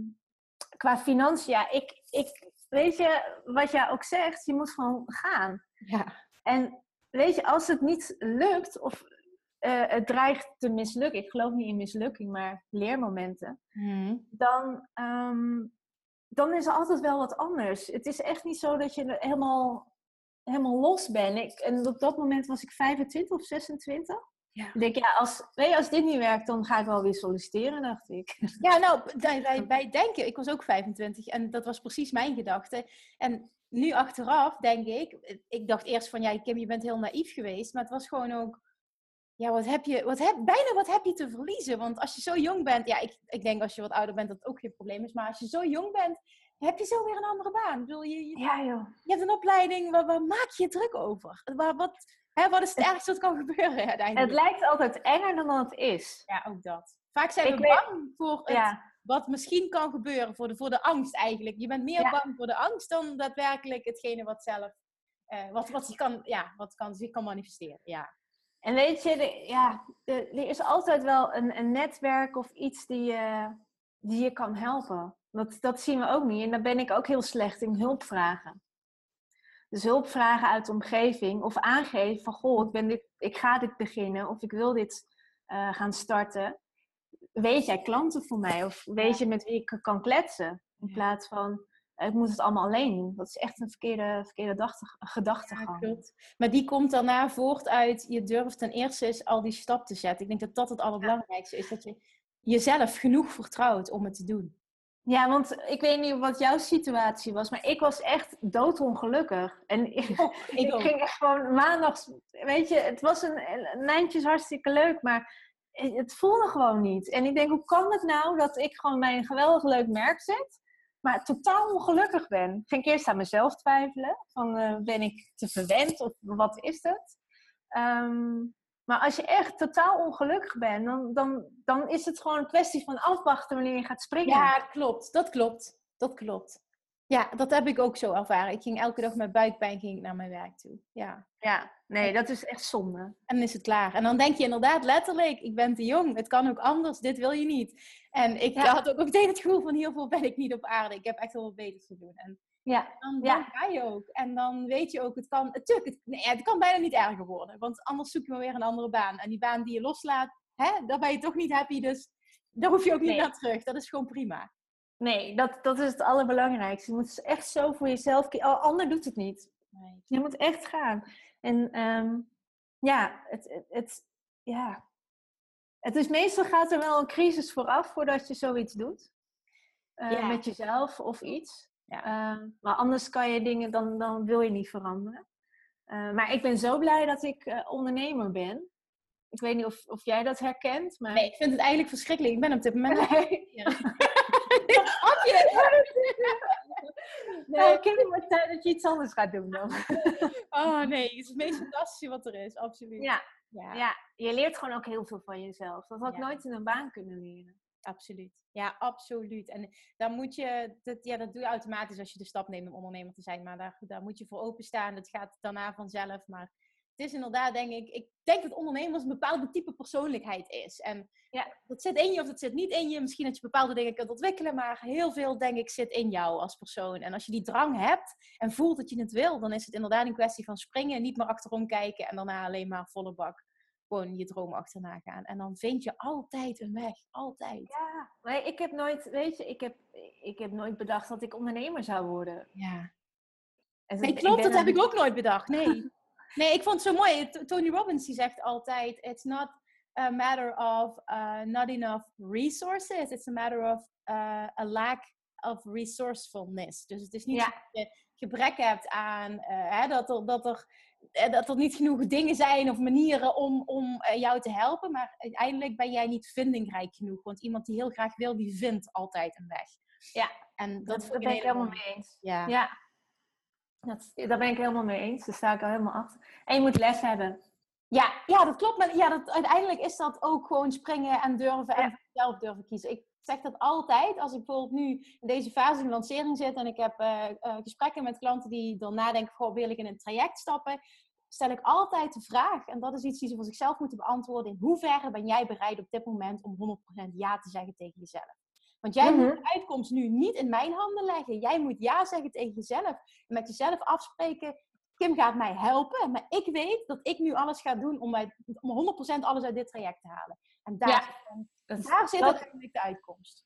qua financiën, ja, ik, ik, weet je, wat jij ook zegt, je moet gewoon gaan. Ja. En weet je, als het niet lukt of eh, het dreigt te mislukken, ik geloof niet in mislukking, maar leermomenten, Mhm. dan, ehm, dan is er altijd wel wat anders. Het is echt niet zo dat je er helemaal, helemaal los bent. Ik, en op dat moment was ik 25 of 26. Ja. Ik denk, ja, als, je, als dit niet werkt, dan ga ik wel weer solliciteren, dacht ik. Ja, nou, wij, wij, wij denken, ik was ook 25 en dat was precies mijn gedachte. En nu achteraf denk ik, ik dacht eerst van, ja, Kim, je bent heel naïef geweest, maar het was gewoon ook, ja, wat heb je, wat heb, bijna wat heb je te verliezen? Want als je zo jong bent, ja, ik, ik denk als je wat ouder bent dat het ook geen probleem is, maar als je zo jong bent, heb je zo weer een andere baan. Ik bedoel, je, je, Ja, joh. je hebt een opleiding, waar, waar maak je je druk over? Waar, wat, hè, wat is het ergste wat kan gebeuren uiteindelijk? Het lijkt altijd enger dan dat het is. Ja, ook dat. Vaak zijn Ik we weet- bang voor het Ja, wat misschien kan gebeuren voor de, voor de angst eigenlijk. Je bent meer Ja. bang voor de angst dan daadwerkelijk hetgene wat zelf, eh, wat, wat, zich kan, ja, wat kan, zich kan manifesteren. Ja. en weet je, de- ja, de- er is altijd wel een, een netwerk of iets die je, die je kan helpen. Dat, dat zien we ook niet. En daar ben ik ook heel slecht in hulp vragen. Dus hulp vragen uit de omgeving of aangeven van goh, ik, ben dit, ik ga dit beginnen of ik wil dit eh, gaan starten. Weet jij klanten voor mij of weet je met wie ik kan kletsen? In plaats van ik moet het allemaal alleen doen. Dat is echt een verkeerde, verkeerde dachte- gedachtegang. Maar die komt daarna voort uit, je durft ten eerste eens al die stap te zetten. Ik denk dat dat het allerbelangrijkste is, dat je jezelf genoeg vertrouwt om het te doen. Ja, want ik weet niet wat jouw situatie was, maar ik was echt doodongelukkig. En ik, ik ik ook. ging echt gewoon maandags, weet je, het was een, een eindje is hartstikke leuk, maar het voelde gewoon niet. En ik denk, hoe kan het nou dat ik gewoon bij een geweldig leuk merk zit, maar totaal ongelukkig ben? Ging ik eerst aan mezelf twijfelen, van eh, ben ik te verwend of wat is het? Ehm, maar als je echt totaal ongelukkig bent, dan, dan, dan is het gewoon een kwestie van afwachten wanneer je gaat springen. Ja, klopt. Dat klopt. Dat klopt. Ja, dat heb ik ook zo ervaren. Ik ging elke dag met buikpijn ging ik naar mijn werk toe. Ja. Ja, nee, dat is echt zonde. En dan is het klaar. En dan denk je inderdaad letterlijk, ik ben te jong. Het kan ook anders. Dit wil je niet. En ik Ja. had ook meteen het gevoel van hiervoor ben ik niet op aarde. Ik heb echt wel wat beters te doen. En Ja, dan, Ja. dan ga je ook. En dan weet je ook, het kan, het, het, nee, het kan bijna niet erger worden. Want anders zoek je maar weer een andere baan. En die baan die je loslaat, hè, daar ben je toch niet happy. Dus daar hoef je ook niet Nee. naar terug. Dat is gewoon prima. nee, dat, dat is het allerbelangrijkste. Je moet echt zo voor jezelf kiezen. Oh, ander doet het niet. Nee. Je moet echt gaan. En ehm, ja, het, het, het- ja, het is meestal gaat er wel een crisis vooraf voordat je zoiets doet. Eh, Ja. Met jezelf of iets. Ja. Ehm, maar anders kan je dingen, dan, dan wil je niet veranderen. Eh, maar ik ben zo blij dat ik eh, ondernemer ben. Ik weet niet of, of jij dat herkent, maar... Nee, ik vind het eigenlijk verschrikkelijk. Ik ben op dit moment... Nee. Ja. Grapje. Nee, ik vind het tijd dat je iets anders gaat doen dan. Oh nee, het is het meest fantastische wat er is, absoluut. Ja, Ja. ja, je leert gewoon ook heel veel van jezelf. Dat had ik Ja. nooit in een baan kunnen leren. Absoluut. Ja, absoluut. En dan moet je, dat, ja, dat doe je automatisch als je de stap neemt om ondernemer te zijn. Maar daar, daar moet je voor openstaan. Dat gaat daarna vanzelf. Maar het is inderdaad, denk ik, ik denk dat ondernemers een bepaalde type persoonlijkheid is. En ja. dat zit in je of dat zit niet in je. Misschien dat je bepaalde dingen kunt ontwikkelen, maar heel veel, denk ik, zit in jou als persoon. En als je die drang hebt en voelt dat je het wil, dan is het inderdaad een kwestie van springen, niet meer achterom kijken en daarna alleen maar volle bak gewoon je droom achterna gaan. En dan vind je altijd een weg. Altijd. Ja, maar ik heb nooit, weet je, ik heb, ik heb nooit bedacht dat ik ondernemer zou worden. Ja. Nee, klopt, dat heb ik ook nooit bedacht. Nee. nee, ik vond het zo mooi. Tony Robbins die zegt altijd: It's not a matter of uh, not enough resources, it's a matter of uh, a lack of resourcefulness. Dus het is niet dat je gebrek hebt aan uh, hè, dat, er, dat, er, dat er niet genoeg dingen zijn of manieren om, om jou te helpen, maar uiteindelijk ben jij niet vindingrijk genoeg. Want iemand die heel graag wil, die vindt altijd een weg. Ja, en dat, dat ben ik helemaal mee eens. Ja. ja. Dat, daar ben ik helemaal mee eens. Daar sta ik al helemaal achter. En je moet les hebben. Ja, ja dat klopt. Maar ja, dat, uiteindelijk is dat ook gewoon springen en durven en zelf durven kiezen. Ik zeg dat altijd. Als ik bijvoorbeeld nu in deze fase van lancering zit en ik heb uh, uh, gesprekken met klanten die dan nadenken, goh, wil ik in een traject stappen? Stel ik altijd de vraag, en dat is iets die ze voor zichzelf moeten beantwoorden, in hoeverre ben jij bereid op dit moment om 100% ja te zeggen tegen jezelf? Want jij moet mhm. de uitkomst nu niet in mijn handen leggen. Jij moet ja zeggen tegen jezelf. En met jezelf afspreken. Kim gaat mij helpen, maar ik weet dat ik nu alles ga doen om, om 100% alles uit dit traject te halen. En daar, ja, daar zit uiteindelijk de uitkomst.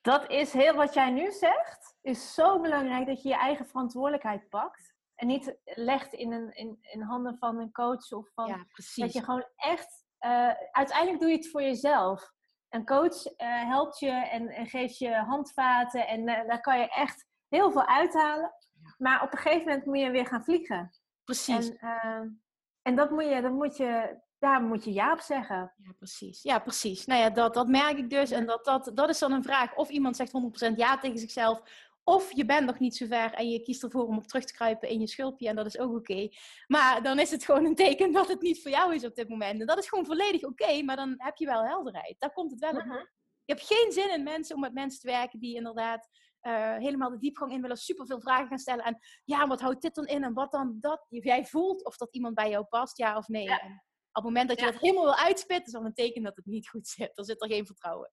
Dat is heel wat jij nu zegt, is zo belangrijk dat je je eigen verantwoordelijkheid pakt. En niet legt in, een, in, in handen van een coach of van. Ja, precies. Dat je gewoon echt. Uh, uiteindelijk doe je het voor jezelf. Een coach uh, helpt je en, en, geeft je handvaten en uh, daar kan je echt heel veel uithalen. Maar op een gegeven moment moet je weer gaan vliegen. Precies. En, en dat moet je, dat moet je, daar moet je ja op zeggen. Ja, precies. Ja, precies. Nou ja, dat, dat merk ik dus. En dat, dat, dat is dan een vraag. Of iemand zegt 100% ja tegen zichzelf. Of je bent nog niet zo ver en je kiest ervoor om op terug te kruipen in je schulpje en dat is ook oké. Maar dan is het gewoon een teken dat het niet voor jou is op dit moment. En dat is gewoon volledig oké, maar dan heb je wel helderheid. Daar komt het wel op. Mhm. Je hebt geen zin in mensen om met mensen te werken die inderdaad uh, helemaal de diepgang in willen, superveel vragen gaan stellen. En ja, wat houdt dit dan in en wat dan dat? Jij voelt of dat iemand bij jou past, ja of nee. En het moment dat je dat helemaal wil uitspitten, is dat een teken dat het niet goed zit. Dan zit er geen vertrouwen.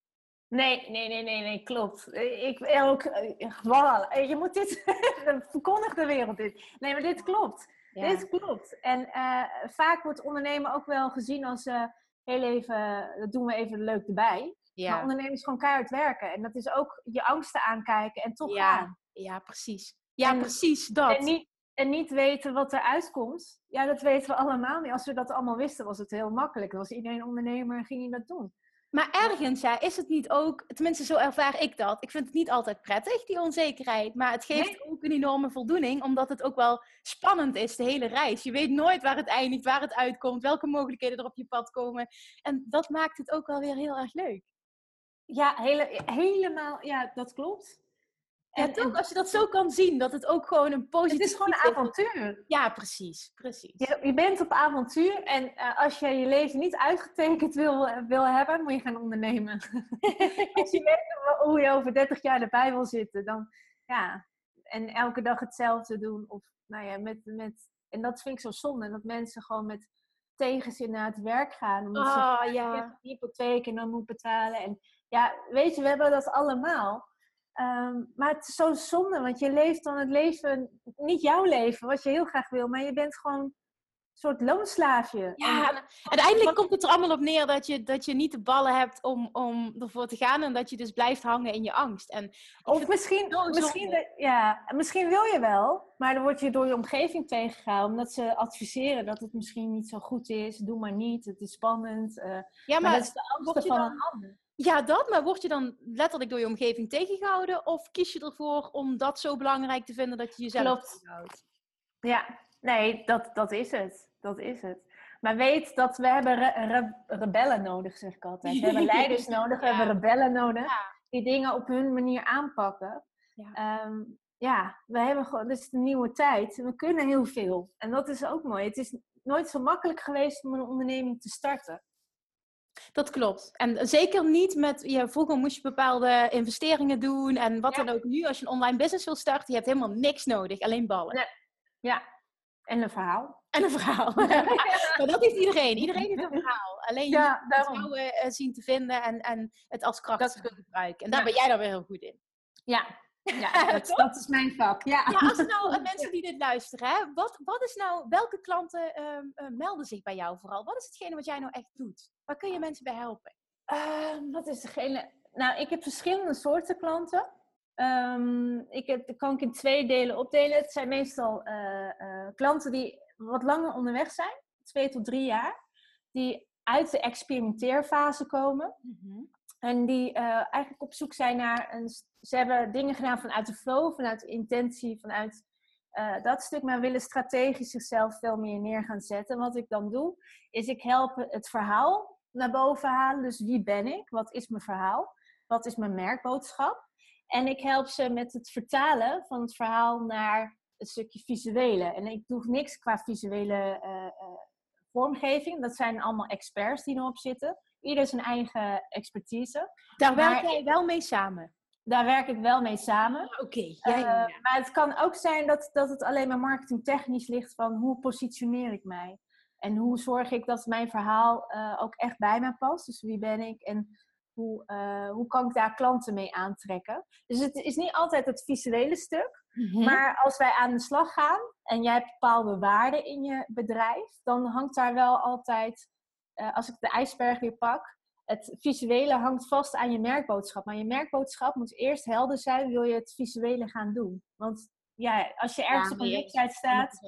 Nee, nee, nee, nee, nee, klopt. Ik ook, voilà. Je moet dit, verkondig de wereld dit. Nee, maar dit klopt. Dit klopt. En uh, vaak wordt ondernemen ook wel gezien als uh, heel even, dat doen we even leuk erbij. Ja. Maar ondernemen is gewoon keihard werken. En dat is ook je angsten aankijken en toch ja. gaan. Ja, precies. Ja, precies dat. En niet, en niet weten wat er uitkomt. Ja, dat weten we allemaal niet. Als we dat allemaal wisten, was het heel makkelijk. Dan was iedereen ondernemer en ging hij dat doen. Maar ergens, ja, is het niet ook, tenminste zo ervaar ik dat. Ik vind het niet altijd prettig, die onzekerheid. Maar het geeft ook een enorme voldoening, omdat het ook wel spannend is, de hele reis. Je weet nooit waar het eindigt, waar het uitkomt, welke mogelijkheden er op je pad komen. En dat maakt het ook wel weer heel erg leuk. Ja, hele, helemaal, ja, dat klopt. En, toch, als je dat zo kan zien, dat het ook gewoon een positief... Het is gewoon een avontuur. Ja, precies. precies. Je, je bent op avontuur en uh, als je je leven niet uitgetekend wil, wil hebben, moet je gaan ondernemen. als je weet hoe je over 30 jaar erbij wil zitten, dan ja. En elke dag hetzelfde doen. Of, nou ja, met, met, en dat vind ik zo zonde, dat mensen gewoon met tegenzin naar het werk gaan. Omdat oh, ze ja. hypotheek en dan moet betalen. En ja, weet je, we hebben dat allemaal. Ehm, maar het is zo zonde, want je leeft dan het leven, niet jouw leven, wat je heel graag wil, maar je bent gewoon een soort loonslaafje. Ja, uiteindelijk komt het er allemaal op neer dat je, dat je niet de ballen hebt om, om ervoor te gaan en dat je dus blijft hangen in je angst. En of misschien, misschien, ja, misschien wil je wel, maar dan word je door je omgeving tegengehouden omdat ze adviseren dat het misschien niet zo goed is. Doe maar niet, het is spannend. Uh, ja, maar, dat is de angst van een ander. Ja, dat. Maar word je dan letterlijk door je omgeving tegengehouden? Of kies je ervoor om dat zo belangrijk te vinden dat je jezelf tegenhoudt? Ja, nee, dat, dat is het. Dat is het. Maar weet dat we hebben rebellen nodig, zeg ik altijd. We hebben leiders nodig, we hebben rebellen nodig. Die dingen op hun manier aanpakken. Ja. Um, ja, we hebben gewoon, dit is de nieuwe tijd. We kunnen heel veel. En dat is ook mooi. Het is nooit zo makkelijk geweest om een onderneming te starten. Dat klopt. En zeker niet met, ja, vroeger moest je bepaalde investeringen doen en wat dan ook. Nu, als je een online business wil starten, je hebt helemaal niks nodig, alleen ballen. Nee. Ja, en een verhaal. En een verhaal. maar dat heeft iedereen. Iedereen heeft een verhaal. Alleen je moet het vertrouwen uh, zien te vinden en, en het als kracht te gebruiken. En daar ben jij dan weer heel goed in. Ja, ja dat, dat, is mijn vak. Ja, ja als nou mensen die dit luisteren, hè, wat, wat is nou, welke klanten uh, uh, melden zich bij jou vooral? Wat is hetgene wat jij nou echt doet? Waar kun je mensen bij helpen? Ehm, wat is degene? Nou, ik heb verschillende soorten klanten. Um, ik heb, kan ik in twee delen opdelen. Het zijn meestal uh, klanten die wat langer onderweg zijn, twee tot drie jaar, die uit de experimenteerfase komen. Mm-hmm. En die uh, eigenlijk op zoek zijn naar een. Ze hebben dingen gedaan vanuit de flow, vanuit de intentie, vanuit uh, dat stuk, maar willen strategisch zichzelf veel meer neer gaan zetten. Wat ik dan doe, is ik help het verhaal naar boven halen. Dus wie ben ik? Wat is mijn verhaal? Wat is mijn merkboodschap? En ik help ze met het vertalen van het verhaal naar het stukje visuele. En ik doe niks qua visuele uh, vormgeving. Dat zijn allemaal experts die erop zitten. Ieder zijn eigen expertise. Daar werk jij wel mee samen? Daar werk ik wel mee samen. Ah, oké. Okay. Ja, ja, uh, maar het kan ook zijn dat, dat het alleen maar marketingtechnisch ligt van hoe positioneer ik mij? En hoe zorg ik dat mijn verhaal ook echt bij mij past? Dus wie ben ik? En hoe, uh, hoe kan ik daar klanten mee aantrekken? Dus het is niet altijd het visuele stuk. Mm-hmm. Maar als wij aan de slag gaan en jij hebt bepaalde waarden in je bedrijf, dan hangt daar wel altijd, uh, als ik de ijsberg weer pak, het visuele hangt vast aan je merkboodschap. Maar je merkboodschap moet eerst helder zijn, wil je het visuele gaan doen. Want ja, als je ergens ja, op een website staat,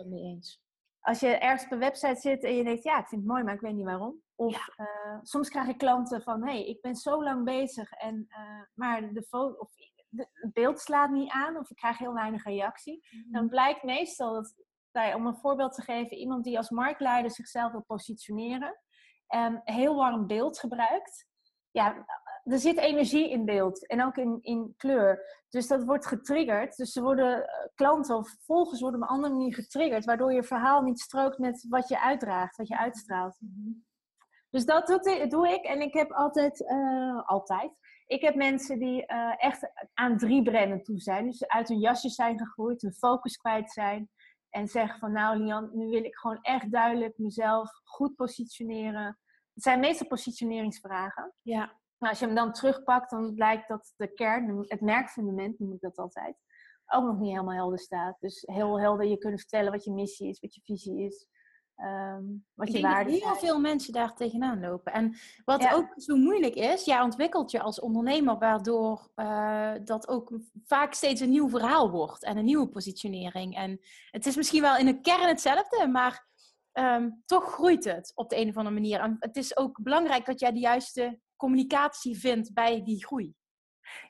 als je ergens op een website zit en je denkt, ja, ik vind het mooi, maar ik weet niet waarom. Of ja. uh, soms krijg ik klanten van, hé, hey, ik ben zo lang bezig, en, uh, maar de foto, of de, het beeld slaat niet aan, of ik krijg heel weinig reactie. Mm -hmm. Dan blijkt meestal dat, bij, om een voorbeeld te geven, iemand die als marktleider zichzelf wil positioneren, um, heel warm beeld gebruikt. Ja, er zit energie in beeld en ook in, in kleur. Dus dat wordt getriggerd. Dus er worden klanten of volgers worden op een andere manier getriggerd, waardoor je verhaal niet strookt met wat je uitdraagt, wat je uitstraalt. Mm -hmm. Dus dat doe ik. En ik heb altijd, uh, altijd. Ik heb mensen die uh, echt aan drie brennen toe zijn. Dus uit hun jasje zijn gegroeid, hun focus kwijt zijn. En zeggen van nou Lian, nu wil ik gewoon echt duidelijk mezelf goed positioneren. Het zijn meestal positioneringsvragen. Ja. Maar als je hem dan terugpakt, dan blijkt dat de kern, het merkfundament noem ik dat altijd, ook nog niet helemaal helder staat. Dus heel helder je kunnen vertellen wat je missie is, wat je visie is. Um, wat je waarde heel zijn. veel mensen daar tegenaan lopen. En wat ja. ook zo moeilijk is, jij ontwikkelt je als ondernemer, waardoor uh, dat ook vaak steeds een nieuw verhaal wordt en een nieuwe positionering. En het is misschien wel in de kern hetzelfde, maar um, toch groeit het op de een of andere manier. En het is ook belangrijk dat jij de juiste communicatie vindt bij die groei.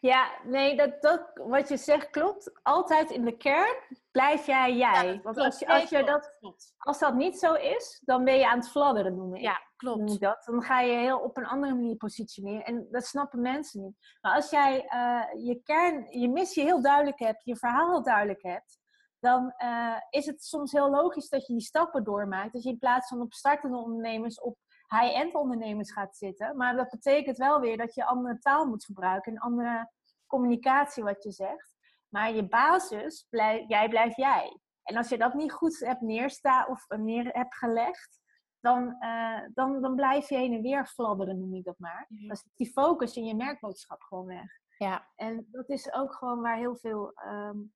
Ja, nee, dat, dat, wat je zegt klopt. Altijd in de kern blijf jij jij. Ja, Want als, je, als, je dat, als dat niet zo is, dan ben je aan het fladderen, noem ik. Ja, klopt. dat. Dan ga je heel op een andere manier positioneren. En dat snappen mensen niet. Maar als jij uh, je kern, je missie heel duidelijk hebt, je verhaal heel duidelijk hebt, dan uh, is het soms heel logisch dat je die stappen doormaakt. Dat je in plaats van op startende ondernemers op high-end ondernemers gaat zitten. Maar dat betekent wel weer dat je andere taal moet gebruiken en andere communicatie wat je zegt. Maar je basis, blijf, jij blijft jij. En als je dat niet goed hebt neerstaan of neer hebt gelegd, dan, uh, dan, dan blijf je heen en weer fladderen, noem ik dat maar. Dan is die focus in je merkboodschap gewoon weg. Ja. En dat is ook gewoon waar heel veel um,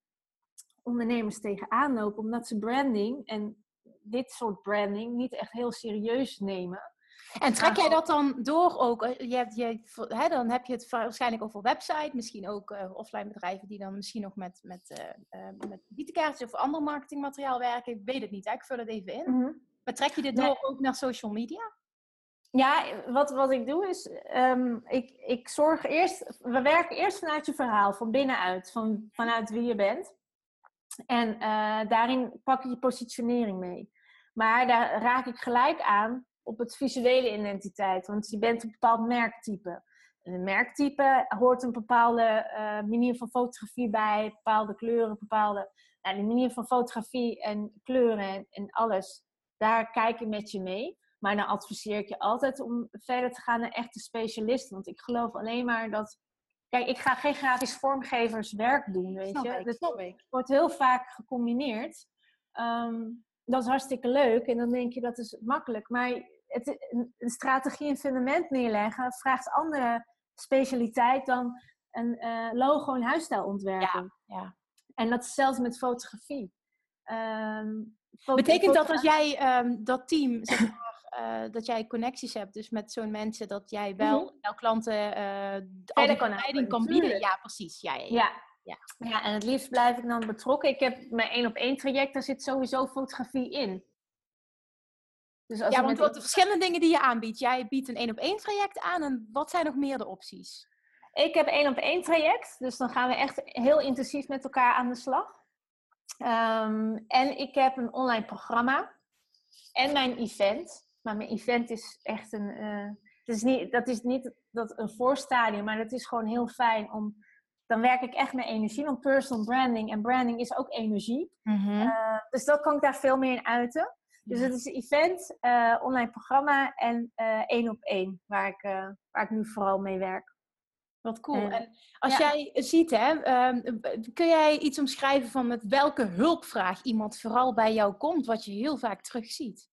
ondernemers tegenaan lopen, omdat ze branding en dit soort branding niet echt heel serieus nemen. En trek jij dat dan door ook? Je hebt, je, hè, dan heb je het waarschijnlijk over website, misschien ook uh, offline bedrijven die dan misschien nog met, met, uh, uh, met visitekaartjes of ander marketingmateriaal werken. Ik weet het niet, hè? ik vul het even in. Mm -hmm. Maar trek je dit door nee. ook naar social media? Ja, wat, wat ik doe is, um, ik, ik zorg eerst, we werken eerst vanuit je verhaal, van binnenuit, van, vanuit wie je bent. En daarin pak je je positionering mee. Maar daar raak ik gelijk aan op het visuele identiteit. Want je bent een bepaald merktype. een merktype hoort een bepaalde uh, manier van fotografie bij, bepaalde kleuren, bepaalde. Nou, de manier van fotografie en kleuren en, en alles daar kijk ik met je mee. Maar dan adviseer ik je altijd om verder te gaan naar echte specialisten. Want ik geloof alleen maar dat. Kijk, ik ga geen grafisch vormgeverswerk doen, weet Snap je. ik, snap ik. wordt heel vaak gecombineerd. Ehm, dat is hartstikke leuk en dan denk je dat is makkelijk. Maar het, een, strategie en fundament neerleggen vraagt andere specialiteit dan een eh, logo en huisstijl ontwerpen. ja. En dat is zelfs met fotografie. Ehm, foto- Betekent dat als jij ehm, dat team, zeg maar, eh, dat jij connecties hebt, dus met zo'n mensen, dat jij wel jouw klanten eh al die kan kan bieden? tuurlijk. Ja, precies. Ja, ja, ja. Ja. Ja. Ja. en het liefst blijf ik dan betrokken. Ik heb mijn één op één traject, daar zit sowieso fotografie in. Dus als Ja, want wat de verschillende dingen die je aanbiedt. Jij biedt een één op één traject aan en wat zijn nog meer de opties? Ik heb één op één traject, dus dan gaan we echt heel intensief met elkaar aan de slag. Ehm, en ik heb een online programma en mijn event. Maar mijn event is echt een. eh, het is niet, dat is niet dat een voorstadium, maar dat is gewoon heel fijn om. Dan werk ik echt met energie, want personal branding en branding is ook energie. Eh, dus dat kan ik daar veel meer in uiten. Dus het is een event, eh, online programma en eh, één op één, waar ik, eh, waar ik nu vooral mee werk. Wat cool. En als ja. jij ziet, hè, ehm, kun jij iets omschrijven van met welke hulpvraag iemand vooral bij jou komt, wat je heel vaak terugziet?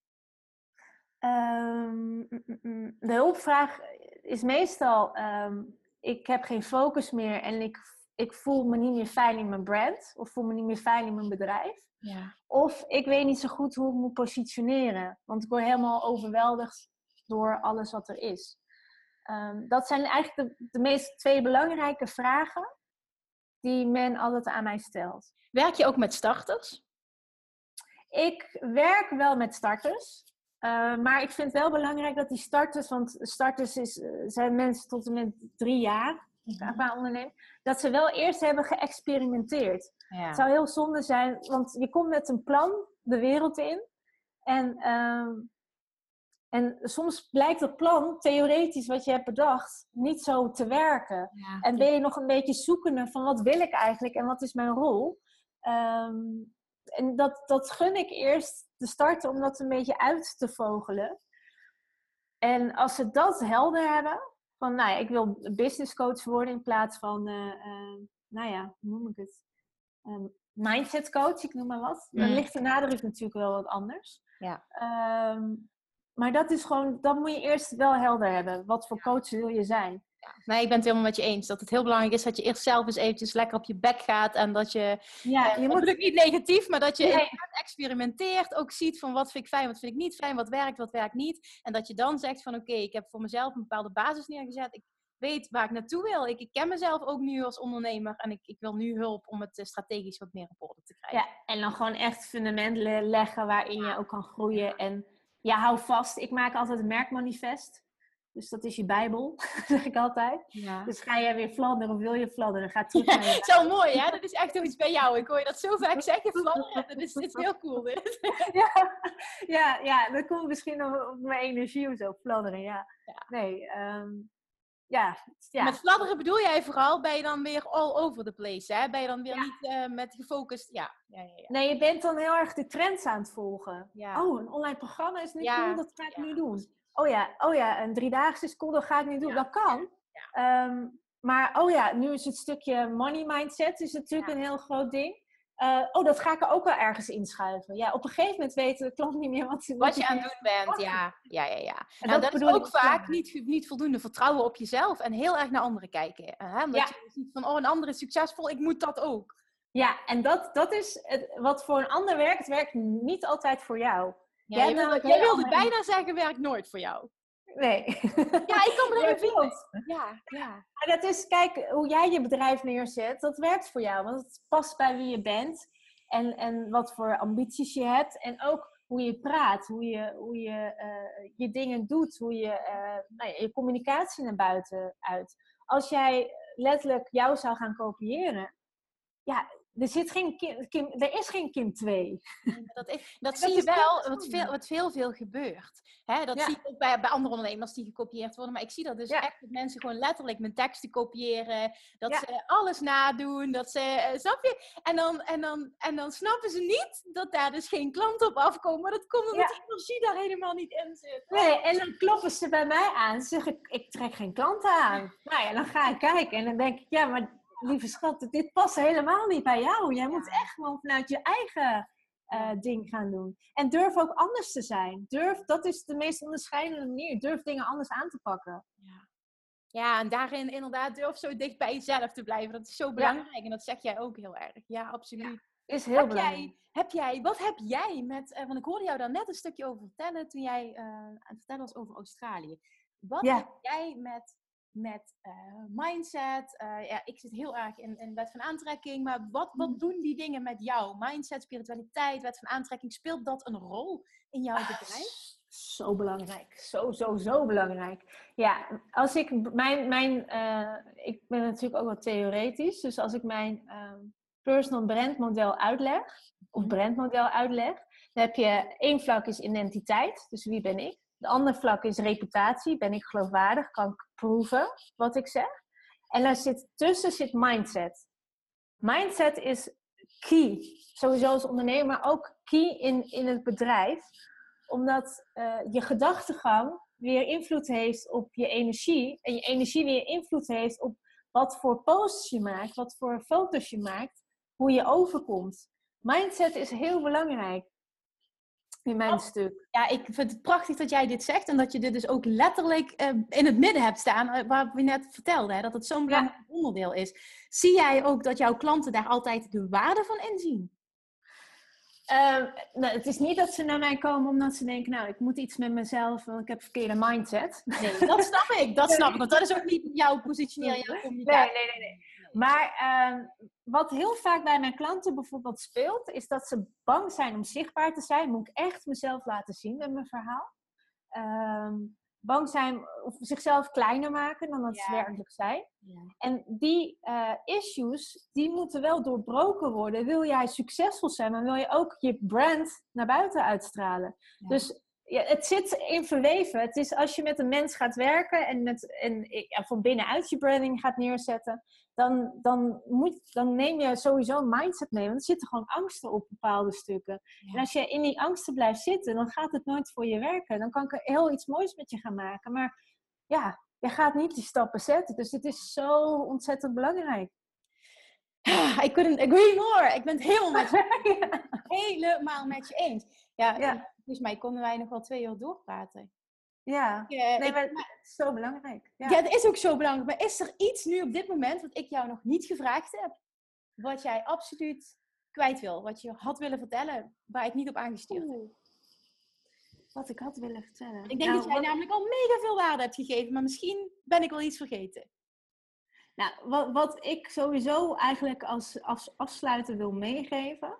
Ehm, mm, mm, mm. de hulpvraag is meestal: ehm, ik heb geen focus meer en ik, ik voel me niet meer fijn in mijn brand of voel me niet meer fijn in mijn bedrijf. Ja. Of ik weet niet zo goed hoe ik moet positioneren, want ik word helemaal overweldigd door alles wat er is. Ehm, dat zijn eigenlijk de, de meest twee belangrijke vragen die men altijd aan mij stelt. Werk je ook met starters? Ik werk wel met starters. eh, maar ik vind het wel belangrijk dat die starters, want starters is, eh, zijn mensen tot en met drie jaar qua onderneming, dat ze wel eerst hebben geëxperimenteerd. Ja. Het zou heel zonde zijn, want je komt met een plan de wereld in. En, ehm, en soms blijkt dat plan, theoretisch wat je hebt bedacht, niet zo te werken. Ja. En ben je nog een beetje zoekende van wat wil ik eigenlijk en wat is mijn rol? Ehm, en dat, dat gun ik eerst te starten om dat een beetje uit te vogelen. En als ze dat helder hebben, van nou ja, ik wil business coach worden in plaats van, eh, eh, nou ja, hoe noem ik het? Ehm, mindset coach, ik noem maar wat. Dan Mm. ligt de nadruk natuurlijk wel wat anders. Ja. Ehm, maar dat is gewoon, dat moet je eerst wel helder hebben. Wat voor coach wil je zijn? Nee, ik ben het helemaal met je eens. Dat het heel belangrijk is dat je eerst zelf eens eventjes lekker op je bek gaat. En dat je, Ja, eh, je moet hopelijk niet negatief, maar dat je Nee. experimenteert. Ook ziet van wat vind ik fijn, wat vind ik niet fijn, wat werkt, wat werkt niet. En dat je dan zegt van oké, ik heb voor mezelf een bepaalde basis neergezet. Ik weet waar ik naartoe wil. Ik, ik ken mezelf ook nu als ondernemer. En ik, ik wil nu hulp om het eh, strategisch wat meer op orde te krijgen. Ja, en dan gewoon echt fundament le- leggen waarin je ook kan groeien. En ja, hou vast. Ik maak altijd een merkmanifest. Dus dat is je bijbel, zeg ik altijd. Ja. Dus ga jij weer fladderen of wil je fladderen? Ga terug naar je Zo mooi, hè? Dat is echt iets bij jou. Ik hoor je dat zo vaak zeggen. Fladderen. Dat is, dit is heel cool, dit. ja, ja, ja, dat komt misschien op, op mijn energie of zo, fladderen, ja. Ja. Nee, ehm, ja, ja. Met fladderen bedoel jij vooral, ben je dan weer all over the place, hè? Ben je dan weer Ja. niet eh, met gefocust... Ja, ja. Nee, je bent dan heel erg de trends aan het volgen. Ja. Oh, een online programma is nu cool, dat ga ik nu doen. Oh ja, oh ja, een driedaagse is cool, dat ga ik nu doen. Dat kan. Ehm, maar oh ja, nu is het stukje money mindset is natuurlijk een heel groot ding. Eh, oh, dat ga ik er ook wel ergens inschuiven. Ja, op een gegeven moment weet de klant niet meer wat, Wat je aan het doen bent, ja. Ja, ja, ja. En Nou, dat dat is ook vaak ja. niet, niet voldoende vertrouwen op jezelf en heel erg naar anderen kijken. Hè? Omdat Ja. je ziet van, oh, een ander is succesvol, ik moet dat ook. Ja, en dat, dat is het, wat voor een ander werkt, werkt niet altijd voor jou. Ja, Jij jij wilde, jij bijna zeggen, werkt nooit voor jou. Nee. Ja, ik kan erin vinden. klopt. Ja, ja. Dat is, kijk, hoe jij je bedrijf neerzet, dat werkt voor jou. Want het past bij wie je bent en, en wat voor ambities je hebt. En ook hoe je praat, hoe je, hoe je eh, je dingen doet, hoe je eh, nou ja, je communicatie naar buiten uit. Als jij letterlijk jou zou gaan kopiëren, ja, er, zit geen Kim, Kim, er is geen Kim 2. dat, is, dat, zie je wel, wat veel, wat veel, veel gebeurt. Hè, dat zie ik ook bij, bij andere ondernemers die gekopieerd worden. Maar ik zie dat dus echt dat mensen gewoon letterlijk mijn teksten kopiëren. Dat ze alles nadoen. Dat ze, uh, snap je? En dan, en, dan, en dan snappen ze niet dat daar dus geen klanten op afkomen. Maar dat komt omdat de energie daar helemaal niet in zit. Nee, en dan kloppen ze bij mij aan. Ze zeggen, ik trek geen klanten aan. Nou ja, dan ga ik kijken. En dan denk ik, ja, maar lieve schat, dit past helemaal niet bij jou. Jij moet echt gewoon vanuit je eigen uh, ding gaan doen. En durf ook anders te zijn. Durf, dat is de meest onderscheidende manier. Durf dingen anders aan te pakken. Ja. Ja, en daarin inderdaad durf zo dicht bij jezelf te blijven. Dat is zo belangrijk. En dat zeg jij ook heel erg. Ja, absoluut. is heel heb belangrijk. Jij, heb jij, wat heb jij met, uh, want ik hoorde jou daar net een stukje over vertellen toen jij uh, aan het vertellen was over Australië. Wat heb jij met met uh, mindset. Uh, ja, ik zit heel erg in, in wet van aantrekking. Maar wat, wat mm. doen die dingen met jou? Mindset, spiritualiteit, wet van aantrekking. Speelt dat een rol in jouw ah, bedrijf? Zo belangrijk. Zo, zo, zo belangrijk. Ja, als ik mijn. mijn uh, ik ben natuurlijk ook wat theoretisch. Dus als ik mijn ehm, personal brand model uitleg. Of mm. brandmodel uitleg. Dan heb je één vlak is identiteit. Dus wie ben ik? De andere vlak is reputatie. Ben ik geloofwaardig? Kan ik proeven wat ik zeg? En daar zit, tussen zit mindset. Mindset is key. Sowieso als ondernemer, maar ook key in, in het bedrijf. Omdat uh, je gedachtegang weer invloed heeft op je energie. En je energie weer invloed heeft op wat voor posts je maakt, wat voor foto's je maakt, hoe je overkomt. Mindset is heel belangrijk in mijn stuk. Ja, ik vind het prachtig dat jij dit zegt en dat je dit dus ook letterlijk uh, in het midden hebt staan, uh, waar we net vertelden, hè, dat het zo'n belangrijk ja. onderdeel is. Zie jij ook dat jouw klanten daar altijd de waarde van inzien? Uh, nou, het is niet dat ze naar mij komen omdat ze denken, nou, ik moet iets met mezelf, want ik heb een verkeerde mindset. Nee, dat snap ik, dat snap ik, want dat is ook niet jouw positionering, jouw communicatie. Nee, nee, nee. nee. Maar ehm, wat heel vaak bij mijn klanten bijvoorbeeld speelt, is dat ze bang zijn om zichtbaar te zijn. Moet ik echt mezelf laten zien met mijn verhaal? Ehm, bang zijn of zichzelf kleiner maken dan dat ze werkelijk zijn. Ja. En die uh, issues, die moeten wel doorbroken worden. Wil jij succesvol zijn, maar wil je ook je brand naar buiten uitstralen. Ja. Dus ja, het zit in verweven. Het is als je met een mens gaat werken en, met, en ja, van binnenuit je branding gaat neerzetten, dan, dan, moet, dan neem je sowieso een mindset mee. Want er zitten gewoon angsten op bepaalde stukken. En als je in die angsten blijft zitten, dan gaat het nooit voor je werken. Dan kan ik er heel iets moois met je gaan maken. Maar ja, je gaat niet die stappen zetten. Dus het is zo ontzettend belangrijk. I couldn't agree more. Ik ben het helemaal met je, helemaal met je eens. Ja, ja. volgens mij konden wij nog wel twee uur doorpraten. Ja, nee, ik, maar het is zo belangrijk. Ja. ja, het is ook zo belangrijk. Maar is er iets nu op dit moment wat ik jou nog niet gevraagd heb, wat jij absoluut kwijt wil, wat je had willen vertellen, waar ik niet op aangestuurd heb? Wat ik had willen vertellen. Ik denk nou, dat jij namelijk al mega veel waarde hebt gegeven, maar misschien ben ik wel iets vergeten. Nou, wat, wat ik sowieso eigenlijk als, als afsluiter wil meegeven,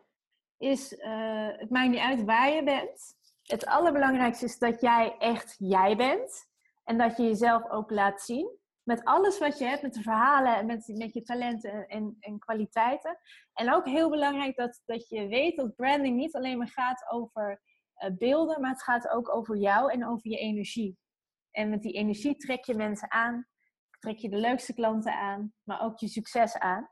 is: uh, het maakt niet uit waar je bent het allerbelangrijkste is dat jij echt jij bent. En dat je jezelf ook laat zien. Met alles wat je hebt, met de verhalen en met, je talenten en, en kwaliteiten. En ook heel belangrijk dat, dat je weet dat branding niet alleen maar gaat over uh, beelden, maar het gaat ook over jou en over je energie. En met die energie trek je mensen aan, trek je de leukste klanten aan, maar ook je succes aan.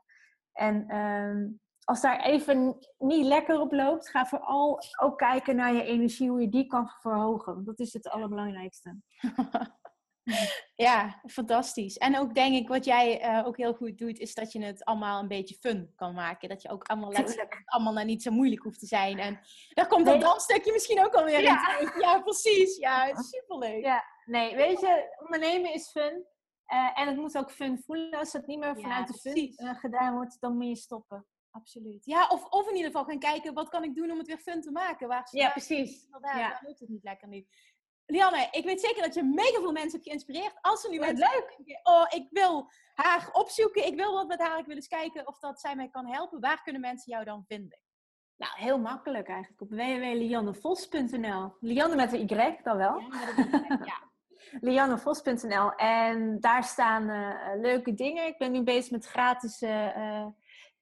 En um, als daar even niet lekker op loopt, ga vooral ook kijken naar je energie, hoe je die kan verhogen. Dat is het allerbelangrijkste. ja, fantastisch. En ook denk ik, wat jij uh, ook heel goed doet, is dat je het allemaal een beetje fun kan maken. Dat je ook allemaal, letterlijk, allemaal nou niet zo moeilijk hoeft te zijn. En daar komt dat dansstukje misschien ook alweer ja. in Ja, precies. Ja, superleuk. Ja, nee, weet je, ondernemen is fun. Uh, en het moet ook fun voelen. Als het niet meer vanuit de fun uh, gedaan wordt, dan moet je stoppen absoluut. Ja, of, of in ieder geval gaan kijken, wat kan ik doen om het weer fun te maken? Waar ja, precies. Daar, ja. loopt het niet lekker niet. Lianne, ik weet zeker dat je mega veel mensen hebt geïnspireerd. Als ze nu ja, leuk. Denken, oh, ik wil haar opzoeken, ik wil wat met haar, ik wil eens kijken of dat zij mij kan helpen. Waar kunnen mensen jou dan vinden? Nou, heel makkelijk eigenlijk. Op www.liannevos.nl. Lianne met een Y dan wel. Ja, liannevos.nl. En daar staan uh, leuke dingen. Ik ben nu bezig met gratis uh,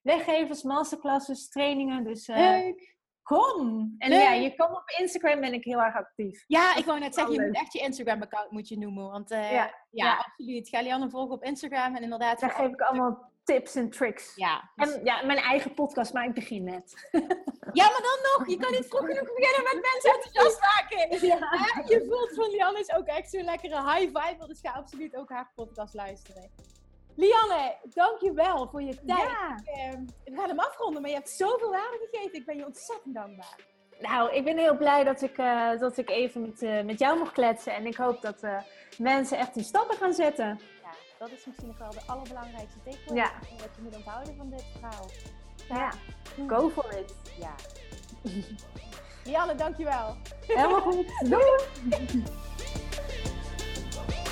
weggevers, masterclasses, trainingen. Dus uh, Leuk. kom! En Leuk. ja, je komt op Instagram ben ik heel erg actief. Ja, ik wou net zeggen, je moet echt je Instagram-account moet je noemen. Want eh, ja. Ja. absoluut. Ga Lianne volgen op Instagram en inderdaad... Daar geef ik allemaal tips en tricks. Ja, En ja, mijn eigen podcast, maar ik begin net. ja, maar dan nog. Je kan niet vroeg genoeg beginnen met mensen enthousiast maken. Ja. Je voelt van Lianne is ook echt zo'n lekkere high vibe. Dus ga absoluut ook haar podcast luisteren. Lianne, dankjewel voor je tijd. Ja. Eh, we gaan hem afronden, maar je hebt zoveel waarde gegeven. Ik ben je ontzettend dankbaar. Nou, ik ben heel blij dat ik, eh, dat ik even met, eh, met jou mocht kletsen. En ik hoop dat eh, mensen echt die stappen gaan zetten. Ja, dat is misschien nog wel de allerbelangrijkste takeaway. Ja. Wat je moet onthouden van dit verhaal. Ja, go for it. Ja. Lianne, dankjewel. Helemaal goed. Doei!